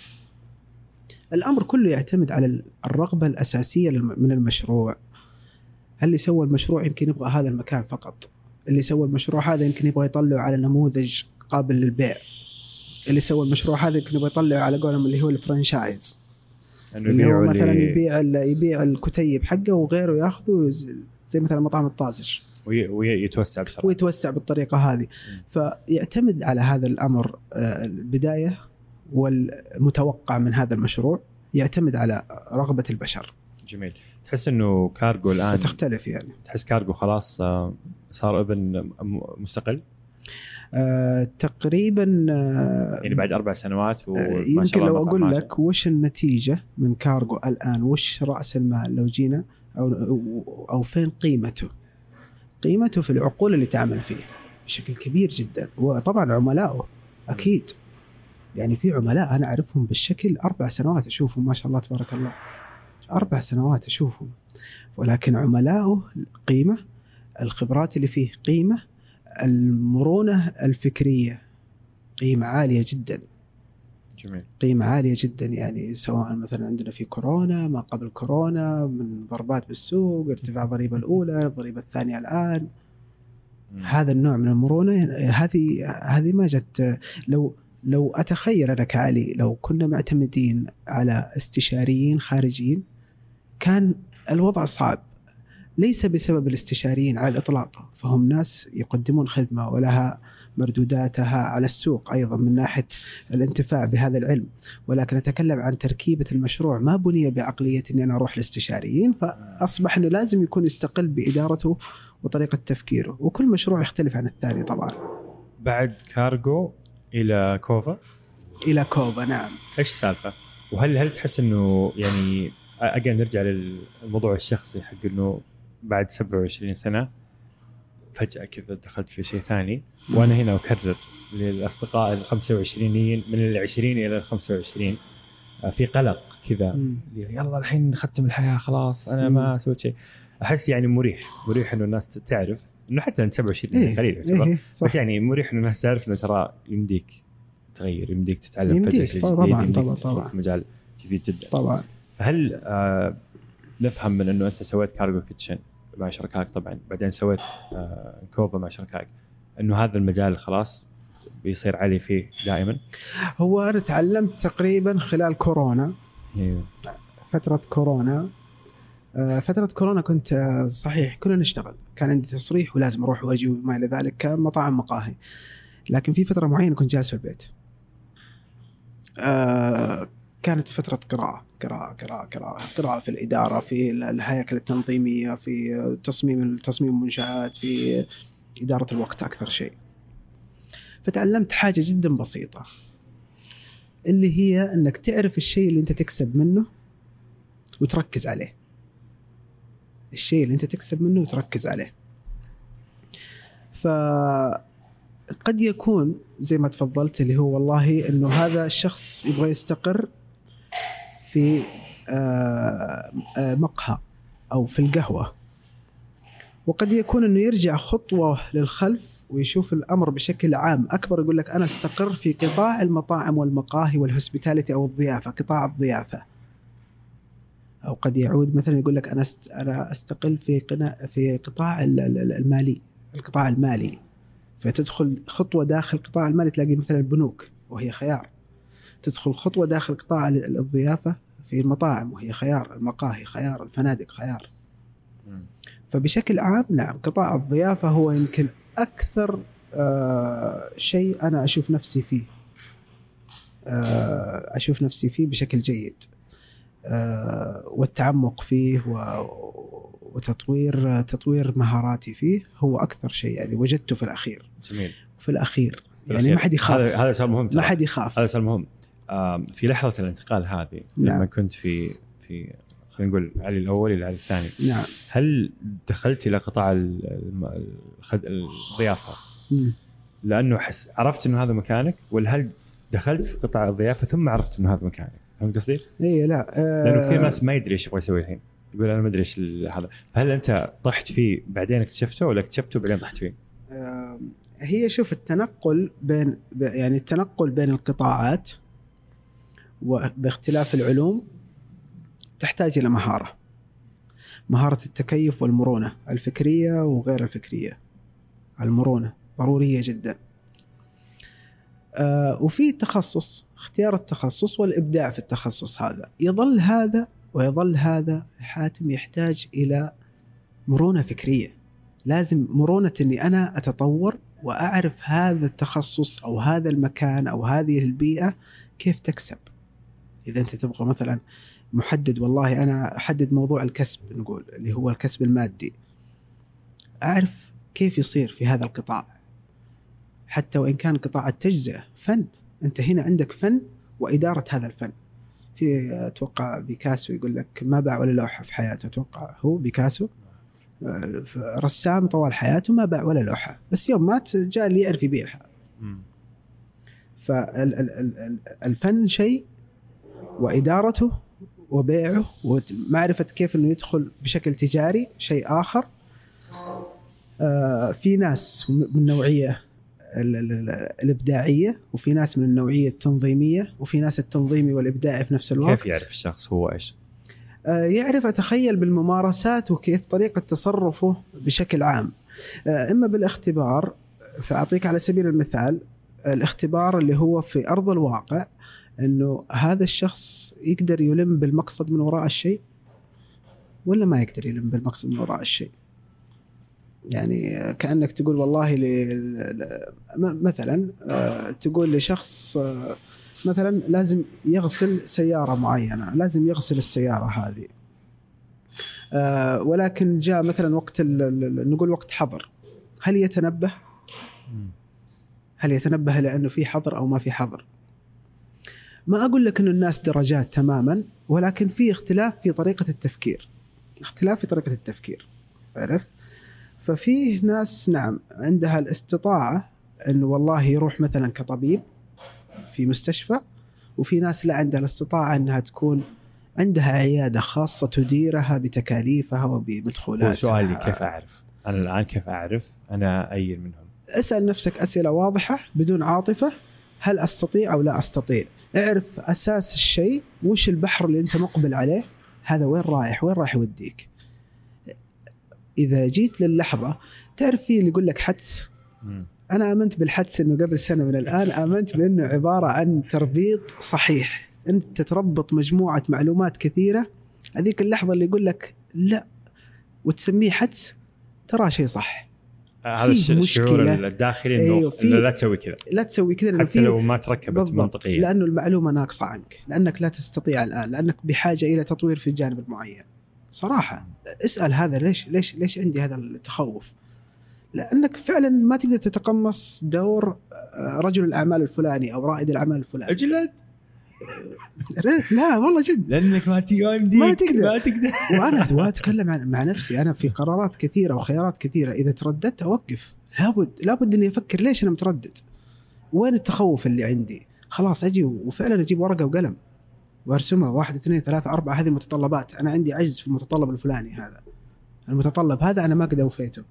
الأمر كله يعتمد على الرغبة الأساسية من المشروع. هل اللي سوى المشروع يمكن يبغى هذا المكان فقط؟ اللي سوى المشروع هذا يمكن يبغى يطلعه على نموذج قابل للبيع. اللي سوى المشروع هذا يمكن يبغى يطلعه على قولهم اللي هو الفرنشايز. إنه اللي هو مثلا يبيع يبيع الكتيب حقه وغيره ياخذه زي- مثلا مطعم الطازج. وي- ويتوسع بسرعة. ويتوسع بالطريقة هذه. فيعتمد على هذا الأمر آه، البداية والمتوقع من هذا المشروع يعتمد على رغبة البشر. جميل. تحس إنه كارجو الآن فتختلف يعني. تحس كارجو خلاص آه، صار ابن مستقل؟ تقريبا آه يعني بعد أربع سنوات وما آه، يمكن لو أقول. لك وش النتيجة من كارجو الآن؟ وش رأس المال لو جينا؟ أو أو فين قيمته؟ قيمته في العقول اللي تعمل فيه بشكل كبير جدا. وطبعا عملائه أكيد. يعني في عملاء أنا أعرفهم بالشكل أربع سنوات أشوفهم ما شاء الله تبارك الله. أربع سنوات أشوفهم. ولكن عملائه قيمة الخبرات اللي فيه قيمة المرونة الفكرية. قيمة عالية جدا. جميل. قيمة عالية جدا يعني سواء مثلا عندنا في كورونا ما قبل كورونا من ضربات بالسوق ارتفاع الضريبة الأولى الضريبة الثانية الآن. مم. هذا النوع من المرونة هذه هذه ما جت لو لو أتخيل أنا كعلي لو كنا معتمدين على استشاريين خارجيين كان الوضع صعب. ليس بسبب الاستشاريين على الإطلاق. فهم ناس يقدمون خدمة ولها مردوداتها على السوق أيضا من ناحية الانتفاع بهذا العلم. ولكن أتكلم عن تركيبة المشروع. ما بني بعقلية أني أنا أروح لاستشاريين فأصبح أنه لازم يكون يستقل بإدارته وطريقة تفكيره. وكل مشروع يختلف عن الثاني طبعا. بعد كارجو إلى كوفا؟ إلى كوبا نعم. إيش السالفة؟ وهل هل تحس إنه يعني أجل نرجع للموضوع الشخصي حق إنه بعد 27 سنة فجأة كذا دخلت في شيء ثاني. وأنا هنا أكرر للأصدقاء ال 25 من ال 20 إلى ال 25 آه، في قلق كذا. يلا الحين نختم الحياة خلاص أنا ما سويت شيء. أحس يعني مريح مريح إنه الناس تعرف إنه حتى انت 27 إيه قليل يعتبر. إيه بس يعني مريح إنه الناس تعرف إنه ترى يمديك تغير يمديك تتعلم يمديك، فجأة طبعاً، يمديك طبعاً، طبعاً. في مجال جديد جدا. طبعا. فهل آه نفهم من إنه أنت سويت كارجو كيتشن؟ مع شركائك طبعا. بعدين سويت آه كوفا مع شركائك. إنه هذا المجال خلاص بيصير علي فيه دائما. هو أنا تعلمت تقريبا خلال كورونا. أيوه فترة كورونا. آه، فترة كورونا كنت آه، صحيح كنا نشتغل. كان عندي تصريح ولازم أروح وأجي وما إلى ذلك. كان مطاعم مقاهي. لكن في فترة معينة كنت جالس في البيت. كانت فترة قراءة قراءة قراءة قراءة قراءة في الإدارة في ال- الهياكل التنظيمية في تصميم تصميم المنشآت في إدارة الوقت أكثر شيء. فتعلمت حاجة جدا بسيطة اللي هي أنك تعرف الشيء اللي أنت تكسب منه وتركز عليه. الشيء اللي أنت تكسب منه وتركز عليه. فقد يكون زي ما تفضلت اللي هو والله إنه هذا الشخص يبغى يستقر في آه، آه، مقهى أو في القهوة. وقد يكون إنه يرجع خطوة للخلف ويشوف الأمر بشكل عام. أكبر يقول لك أنا أستقر في قطاع المطاعم والمقاهي وال hospitality أو الضيافة قطاع الضيافة. أو قد يعود مثلا يقول لك أنا است... أنا أستقر في. في قطاع ال- ال- المالي القطاع المالي. فتدخل خطوة داخل القطاع المالي تلاقي مثلا البنوك وهي خيار. تدخل خطوة داخل قطاع ال- الضيافة في المطاعم وهي خيار المقاهي خيار الفنادق خيار. فبشكل عام نعم قطاع الضيافة هو يمكن أكثر آه شيء أنا أشوف نفسي فيه. آه أشوف نفسي فيه بشكل جيد. آه والتعمق فيه و- وتطوير تطوير مهاراتي فيه هو أكثر شيء يعني وجدته في الأخير. جميل. في الأخير. يعني ما. حد يخاف. هذا سؤال مهم ما. حد يخاف. هذا سؤال مهم. في لحظة الانتقال هذه لما نعم. كنت في في خلينا نقول علي الأول إلى علي الثاني نعم هل دخلت إلى قطاع. الضيافة مم. لأنه حس عرفت إنه هذا مكانك ولا هل دخلت في قطاع الضيافة ثم عرفت إنه هذا مكانك فهمت قصدي؟ اي لا آه لأنه كثير ناس ما يدري إيش يبغى يسوي الحين يقول أنا ما أدري إيش هذا فهل أنت طحت فيه بعدين اكتشفته ولا اكتشفته بعدين طحت فيه؟ آه، هي شوف التنقل بين يعني التنقل بين القطاعات وباختلاف العلوم تحتاج إلى مهارة. مهارة التكيف والمرونة الفكرية وغير الفكرية. المرونة ضرورية جدا. آه، وفي التخصص اختيار التخصص والإبداع في التخصص هذا. يظل هذا ويظل هذا حاتم يحتاج إلى مرونة فكرية. لازم مرونة إني أنا أتطور وأعرف هذا التخصص أو هذا المكان أو هذه البيئة كيف تكسب. إذا أنت تبغى مثلا محدد والله أنا أحدد موضوع الكسب نقول اللي هو الكسب المادي. أعرف كيف يصير في هذا القطاع. حتى وإن كان قطاع التجزئة فن، أنت هنا عندك فن وإدارة هذا الفن. في أتوقع بيكاسو يقول لك ما باع ولا لوحة في حياته أتوقع هو بيكاسو رسام طوال حياته ما باع ولا لوحة بس يوم مات جاء اللي يعرف يبيعها فالفن شيء وإدارته وبيعه ومعرفة كيف إنه يدخل بشكل تجاري شيء آخر. آه، في ناس من النوعيه ال- ال- ال- الإبداعية وفي ناس من النوعية التنظيمية وفي ناس التنظيمي والإبداعي في نفس الوقت. كيف يعرف الشخص هو إيش؟ آه، يعرف أتخيل بالممارسات وكيف طريقة تصرفه بشكل عام. آه، إما بالاختبار فأعطيك على سبيل المثال الاختبار اللي هو في أرض الواقع. إنه هذا الشخص يقدر يلم بالمقصد من وراء الشيء؟ ولا ما يقدر يلم بالمقصد من وراء الشيء؟ يعني كأنك تقول والله مثلا آه، تقول لشخص آه، مثلا لازم يغسل سيارة معينة لازم يغسل السيارة هذه. آه، ولكن جاء مثلا وقت نقول وقت حظر. هل يتنبه؟ هل يتنبه لأنه في حظر أو ما في حظر؟ ما أقول لك انه الناس درجات تماما ولكن في اختلاف في طريقة التفكير اختلاف في طريقة التفكير عرفت ففيه ناس نعم عندها الاستطاعة انه والله يروح مثلا كطبيب في مستشفى وفي ناس لا عندها الاستطاعة إنها تكون عندها عيادة خاصة تديرها بتكاليفها وبمدخولاتها سؤالي كيف أعرف؟ أنا الآن كيف أعرف أنا اي منهم؟ اسأل نفسك أسئلة واضحة بدون عاطفة هل أستطيع أو لا أستطيع؟ اعرف أساس الشيء وش البحر اللي أنت مقبل عليه؟ هذا وين رايح؟ وين راح يوديك؟ إذا جيت للحظة تعرف في اللي يقول لك حدس أنا آمنت بالحدس إنه قبل سنة من الآن آمنت بأنه عبارة عن تربيط صحيح أنت تربط مجموعة معلومات كثيرة هذيك اللحظة اللي يقول لك لا وتسميه حدس ترى شيء صح هذا فيه الش- الشعور مشكلة. الداخلي إنه أيوه، لا تسوي كذا. لا تسوي كذا حتى لو ما تركبت منطقيا. لأنه المعلومة ناقصة عنك لأنك لا تستطيع الآن لأنك بحاجة إلى تطوير في الجانب المعين. صراحة اسأل هذا ليش ليش ليش عندي هذا التخوف؟ لأنك فعلا ما تقدر تتقمص دور آه، رجل الأعمال الفلاني أو رائد الأعمال الفلاني. اجلد لا والله جد. لأنك ما يمديك ما تقدر. ما تقدر. وأنا اتكلم مع نفسي. أنا في قرارات كثيرة وخيارات كثيرة. إذا ترددت أوقف. لابد لابد إني أفكر ليش أنا متردد؟ وين التخوف اللي عندي؟ خلاص أجي وفعلا أجيب ورقة وقلم وأرسمها. واحد اثنين ثلاثة أربعة. هذه المتطلبات أنا عندي عجز في المتطلب الفلاني هذا. المتطلب هذا أنا ما قد أوفيته.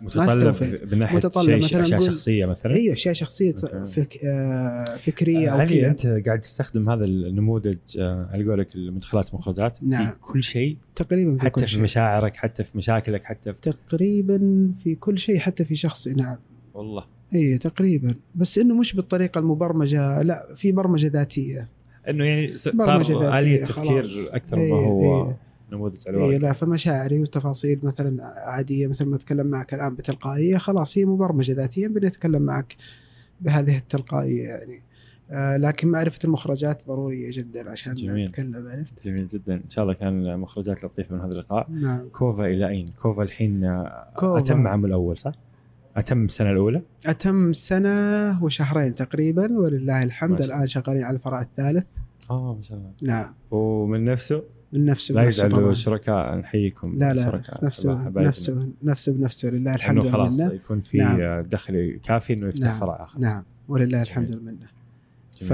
متطلب. من ناحية متطلب شيء مثلاً أشياء شخصية مثلا هي أشياء شخصية أوكي. فك آه فكرية أو علي كذا أنت قاعد تستخدم هذا النموذج آه، على قولك المدخلات مخرجات في نعم. كل شيء تقريبا في حتى كل في شيء مشاعرك حتى في مشاكلك حتى في تقريبا في كل شيء حتى في شخصي نعم والله اي تقريبا بس إنه مش بالطريقة المبرمجة لا في برمجة ذاتية إنه يعني صار آلية تفكير. أكثر ما إيه، هو إيه. نموذج على اي لا فمشاعري وتفاصيل مثلا عادية مثل ما أتكلم معك الآن بتلقائية خلاص هي مبرمجة ذاتيا بدي أتكلم معك بهذه التلقائية يعني. آه لكن معرفة المخرجات ضرورية جدا عشان جميل. أتكلم عرفت؟ جميل جدا. إن شاء الله كان مخرجات لطيفة من هذا اللقاء. نعم. كوفا إلى أين؟ كوفا الحين آه، كوفا. أتم عام الأول صح؟ أتم السنة الأولى؟ أتم سنة وشهرين تقريبا ولله الحمد. الآن شغالين على الفرع الثالث. آه ما شاء الله. نعم. ومن نفسه؟ من نفسه لا طبعاً. الشركاء نحييكم لا لا نفسه. نفسه نفسه بنفسه لله الحمد لأنه خلاص يكون في نعم. دخل كافي إنه يفتح نعم. فرع آخر نعم ولله الحمد جميل ف...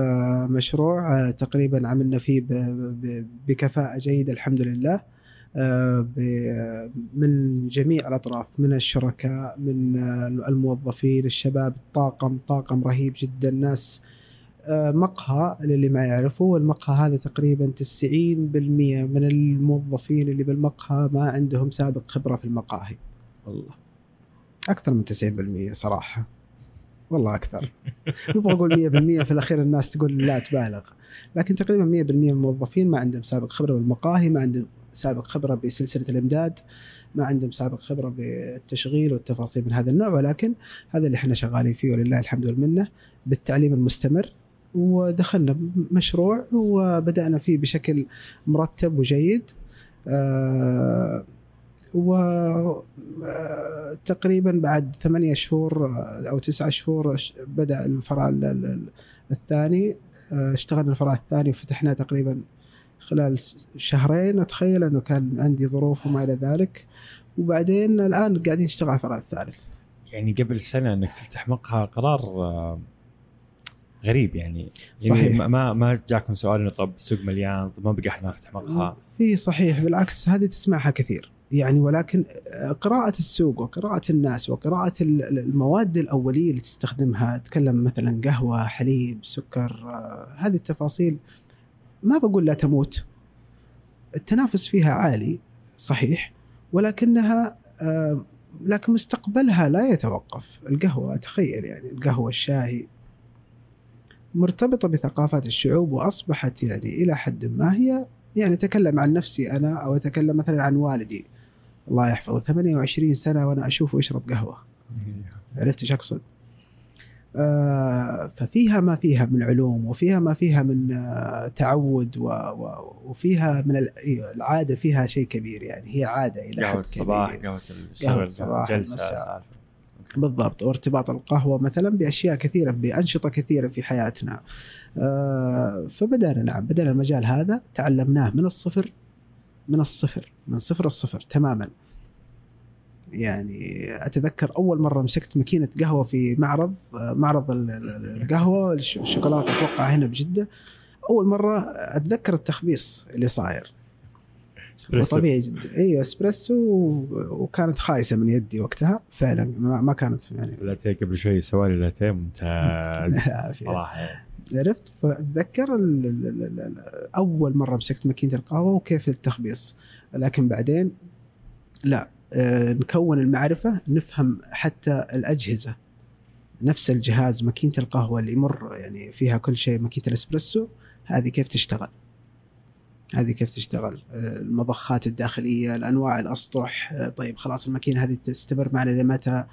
فمشروع آه، تقريبا عملنا فيه ب... ب... بكفاءة جيدة الحمد لله آه، ب... من جميع الأطراف من الشركاء من آه، الموظفين الشباب الطاقم طاقم رهيب جدا ناس مقهى للي ما يعرفوا المقهى هذا تقريبا 90% من الموظفين اللي بالمقهى ما عندهم سابق خبرة في المقاهي. الله أكثر من 90% صراحة. والله أكثر. مو أقول 100% في الأخير الناس تقول لا تبالغ. لكن تقريبا 100% من الموظفين ما عندهم سابق خبرة بالمقاهي ما عندهم سابق خبرة بسلسلة الإمداد ما عندهم سابق خبرة بالتشغيل والتفاصيل من هذا النوع. ولكن هذا اللي إحنا شغالين فيه ولله الحمد والمنة بالتعليم المستمر. ودخلنا مشروع وبدأنا فيه بشكل مرتب وجيد. آه وتقريبا بعد ثمانية شهور آه، أو تسعة شهور بدأ الفرع ال- ال- ال- الثاني. آه، اشتغلنا الفرع الثاني وفتحناه تقريبا خلال شهرين. أتخيل أنه كان عندي ظروف وما إلى ذلك. وبعدين الآن قاعدين نشتغل على الفرع الثالث. يعني قبل سنة إنك تفتح مقهى قرار آه، غريب يعني. يعني صحيح. ما- ما ما جاكم سؤال إنه طب السوق مليان طب ما بقى احد نفتح مقهى. في صحيح بالعكس هذه تسمعها كثير. يعني ولكن قراءة السوق وقراءة الناس وقراءة ال- ال- المواد الأولية اللي تستخدمها تكلم مثلا قهوة حليب سكر آه، هذه التفاصيل ما بقول لا تموت. التنافس فيها عالي صحيح ولكنها آه، لكن مستقبلها لا يتوقف. القهوة أتخيل يعني القهوة الشاهي مرتبطة بثقافات الشعوب وأصبحت يعني إلى حد ما هي يعني أتكلم عن نفسي أنا أو أتكلم مثلا عن والدي. الله يحفظه. 28 سنة وأنا أشوفه يشرب قهوة. عرفت إيش أقصد؟ آه ففيها ما فيها من علوم وفيها ما فيها من آه تعود و و وفيها من إيه، العادة فيها شيء كبير يعني. هي عادة إلى قهوة حد الصباح كبير. قهوة الصباح، جلسة المساء. سالفه بالضبط وارتباط القهوة مثلا بأشياء كثيرة بأنشطة كثيرة في حياتنا. آه فبدأنا نعم بدأنا المجال هذا تعلمناه من الصفر من الصفر من صفر الصفر تماما. يعني أتذكر أول مرة مسكت ماكينة قهوة في معرض آه، معرض ال- ال- القهوة الش- الشوكولاتة أتوقع هنا بجدة. أول مرة أتذكر التخبيص اللي صاير. اسبريسو وطبيعي جدا. أيوه إسبريسو وكانت خايسة من يدي وقتها. فعلا ما كانت يعني. اللاتيه قبل شوي سوالي اللاتيه ممتاز. صراحة. عرفت؟ فأتذكر أول مرة مسكت ماكينة القهوة وكيف التخبيص. لكن بعدين لا آه، نكون المعرفة نفهم حتى الأجهزة. نفس الجهاز ماكينة القهوة اللي يمر يعني فيها كل شيء ماكينة الإسبريسو هذه كيف تشتغل. هذه كيف تشتغل؟ المضخات الداخلية الأنواع الأسطح. آه، طيب خلاص الماكينة هذه تستمر معنا لمتى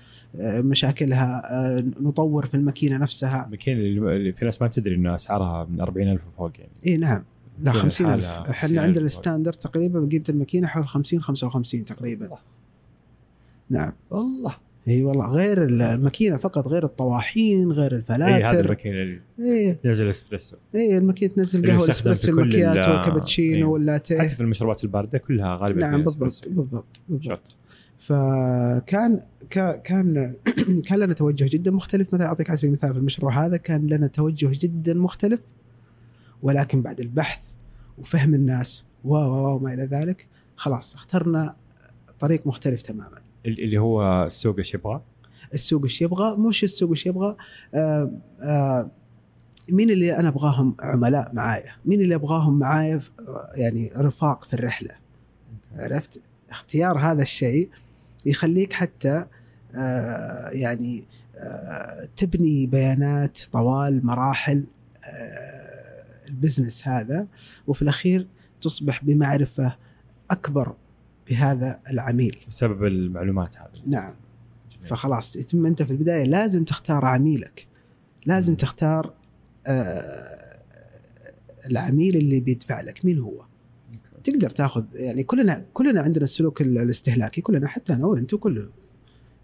مشاكلها نطور في الماكينة نفسها. الماكينة اللي في ناس ما تدري انه أسعارها من 40000 وفوق يعني. إي نعم. لا كل 50000 حالة إحنا 50,000 عندنا. ال standard تقريبا قيمه الماكينة حول 50 55 تقريبا. نعم. والله. إي والله غير الماكينة فقط غير الطواحين غير إي هذه الفلاتر الماكينة اللي تنزل إسبريسو. إي الماكينة تنزل قهوة الاسبريسو في كل المكياتو ال- والكابتشينو. واللاتيه. حتى في المشروبات الباردة كلها غالبا نعم بالضبط. بالضبط بالضبط. فكان كا- كان كان لنا توجه جدا مختلف. مثلا أعطيك على سبيل المثال في المشروع هذا كان لنا توجه جدا مختلف ولكن بعد البحث وفهم الناس و و وما إلى ذلك خلاص اخترنا طريق مختلف تماما. اللي هو السوق إيش يبغى؟ السوق إيش يبغى مش السوق إيش يبغى آه آه مين اللي أنا أبغاهم عملاء معايا؟ مين اللي أبغاهم معايا يعني رفاق في الرحلة؟ عرفت؟ اختيار هذا الشيء يخليك حتى آه، يعني آه، تبني بيانات طوال مراحل آه، البزنس هذا وفي الأخير تصبح بمعرفة أكبر بهذا العميل. بسبب المعلومات هذه. نعم. جميل. فخلاص يتم أنت في البداية لازم تختار عميلك. لازم مم. تختار آه، العميل اللي بيدفع لك. مين هو؟ تقدر تاخذ يعني كلنا كلنا عندنا السلوك ال- الاستهلاكي. كلنا حتى أنا وأنت وكله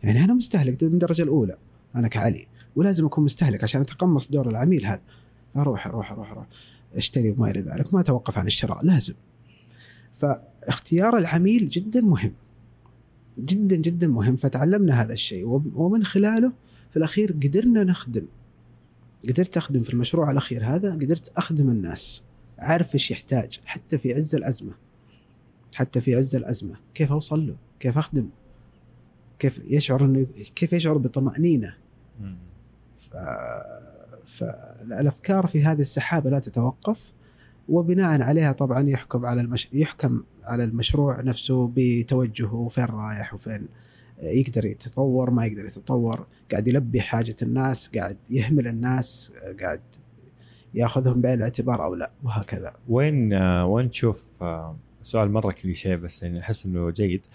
يعني أنا مستهلك من الدرجة الأولى أنا كعلي. ولازم أكون مستهلك عشان أتقمص دور العميل هذا. أروح أروح أروح أروح. أشتري وما إلى ذلك. ما أتوقف عن الشراء. لازم. فاختيار العميل جدا مهم. جدا جدا مهم. فتعلمنا هذا الشيء. ومن خلاله في الأخير قدرنا نخدم. قدرت أخدم في المشروع الأخير هذا قدرت أخدم الناس. عارف إيش يحتاج حتى في عز الأزمة. حتى في عز الأزمة. كيف أوصل له؟ كيف اخدمه كيف يشعر إنه كيف يشعر بطمأنينة؟ ف... فالافكار في هذه السحابة لا تتوقف. وبناء عليها طبعا يحكم على المش... يحكم على المشروع نفسه بتوجهه وفين رايح وفين يقدر يتطور ما يقدر يتطور قاعد يلبي حاجة الناس قاعد يهمل الناس قاعد ياخذهم بعين الاعتبار أو لا وهكذا وين وين تشوف سؤال مرة كليشيه بس يعني أحس إنه جيد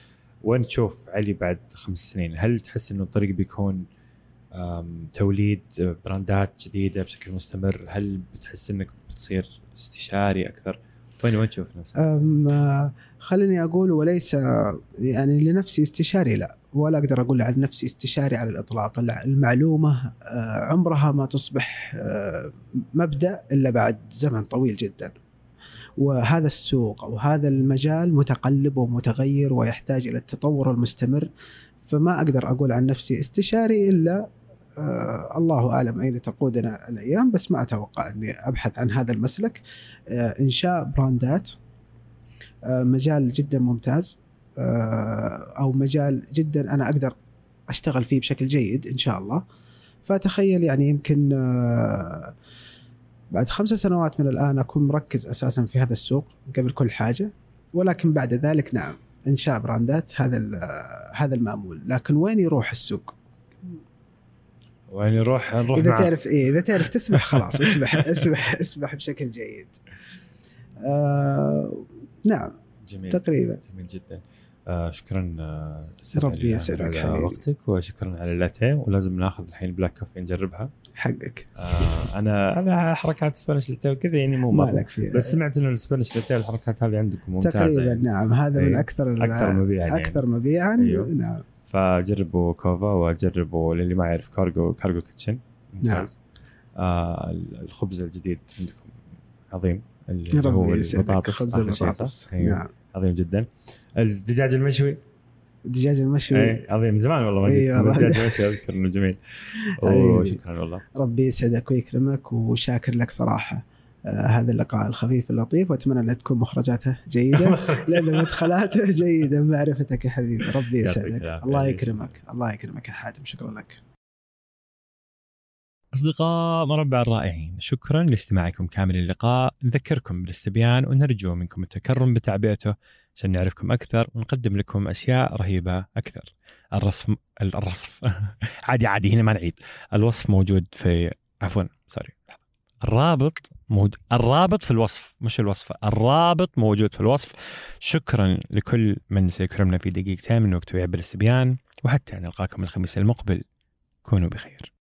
وين تشوف علي بعد خمس سنين؟ هل تحس إنه الطريق بيكون توليد براندات جديدة بشكل مستمر؟ هل بتحس إنك بتصير استشاري أكثر؟ وين وين تشوف نفسك؟ آه، خليني أقول وليس يعني لنفسي استشاري لا. ولا أقدر أقول عن نفسي استشاري على الإطلاق. المعلومة آه، عمرها ما تصبح آه، مبدأ إلا بعد زمن طويل جدا. وهذا السوق أو هذا المجال متقلب ومتغير ويحتاج إلى التطور المستمر. فما أقدر أقول عن نفسي استشاري إلا آه الله أعلم أين تقودنا الأيام بس ما أتوقع أني أبحث عن هذا المسلك. آه إنشاء براندات. آه مجال جدا ممتاز. آه أو مجال جدا أنا أقدر أشتغل فيه بشكل جيد إن شاء الله. فتخيل يعني يمكن آه بعد خمس سنوات من الآن أكون مركز أساسا في هذا السوق قبل كل حاجة. ولكن بعد ذلك نعم إنشاء brand ات هذا آه، هذا المأمول. لكن وين يروح السوق؟ وين نروح نروح إذا تعرف إيه إذا تعرف تسبح خلاص اسبح اسبح اسبح بشكل جيد. آه نعم جميل تقريبا جميل جدا آه شكرا آه ربي يسعدك على. وقتك وشكرا على اللاتيه ولازم ناخذ الحين black coffee نجربها حقك آه أنا أنا حركات Spanish latte وكذا يعني مو ما مرة. لك فيها بس سمعت انه ال Spanish latte والحركات هذه عندكم ممتازة تقريبا يعني. نعم هذا من إيه. أكثر أكثر مبيعا يعني. أكثر مبيعا أيوه. نعم فجربوا كوفا وجربوا للي ما يعرف كارجو Cargo Kitchen. ممتاز. آه الخبز الجديد عندكم عظيم اللي هو البطاطس خبز البطاطس؟ أيوه. نعم. عظيم جدا. الدجاج المشوي. الدجاج المشوي. اي عظيم. زمان والله ما إي جيت. الدجاج المشوي أذكر إنه جميل. أيوه. وشكرا والله. ربي يسعدك ويكرمك وشاكر لك صراحة. هذا اللقاء الخفيف اللطيف وأتمنى ان تكون مخرجاته جيدة لأن مدخلاته جيدة. معرفتك يا حبيبي ربي يسعدك. الله يكرمك الله يكرمك يا حاتم شكرا لك. أصدقاء مربع الرائعين شكرا لاستماعكم كامل اللقاء نذكركم بالاستبيان ونرجو منكم التكرم بتعبئته عشان نعرفكم أكثر ونقدم لكم أشياء رهيبة أكثر. الرسم الرصف. عادي عادي هنا ما نعيد. الوصف موجود في عفوا سوري الرابط موجود الرابط في الوصف مش الوصف الرابط موجود في الوصف. شكرا لكل من سيكرمنا في دقيقتين من وقته يعبر الاستبيان وحتى نلقاكم الخميس المقبل. كونوا بخير.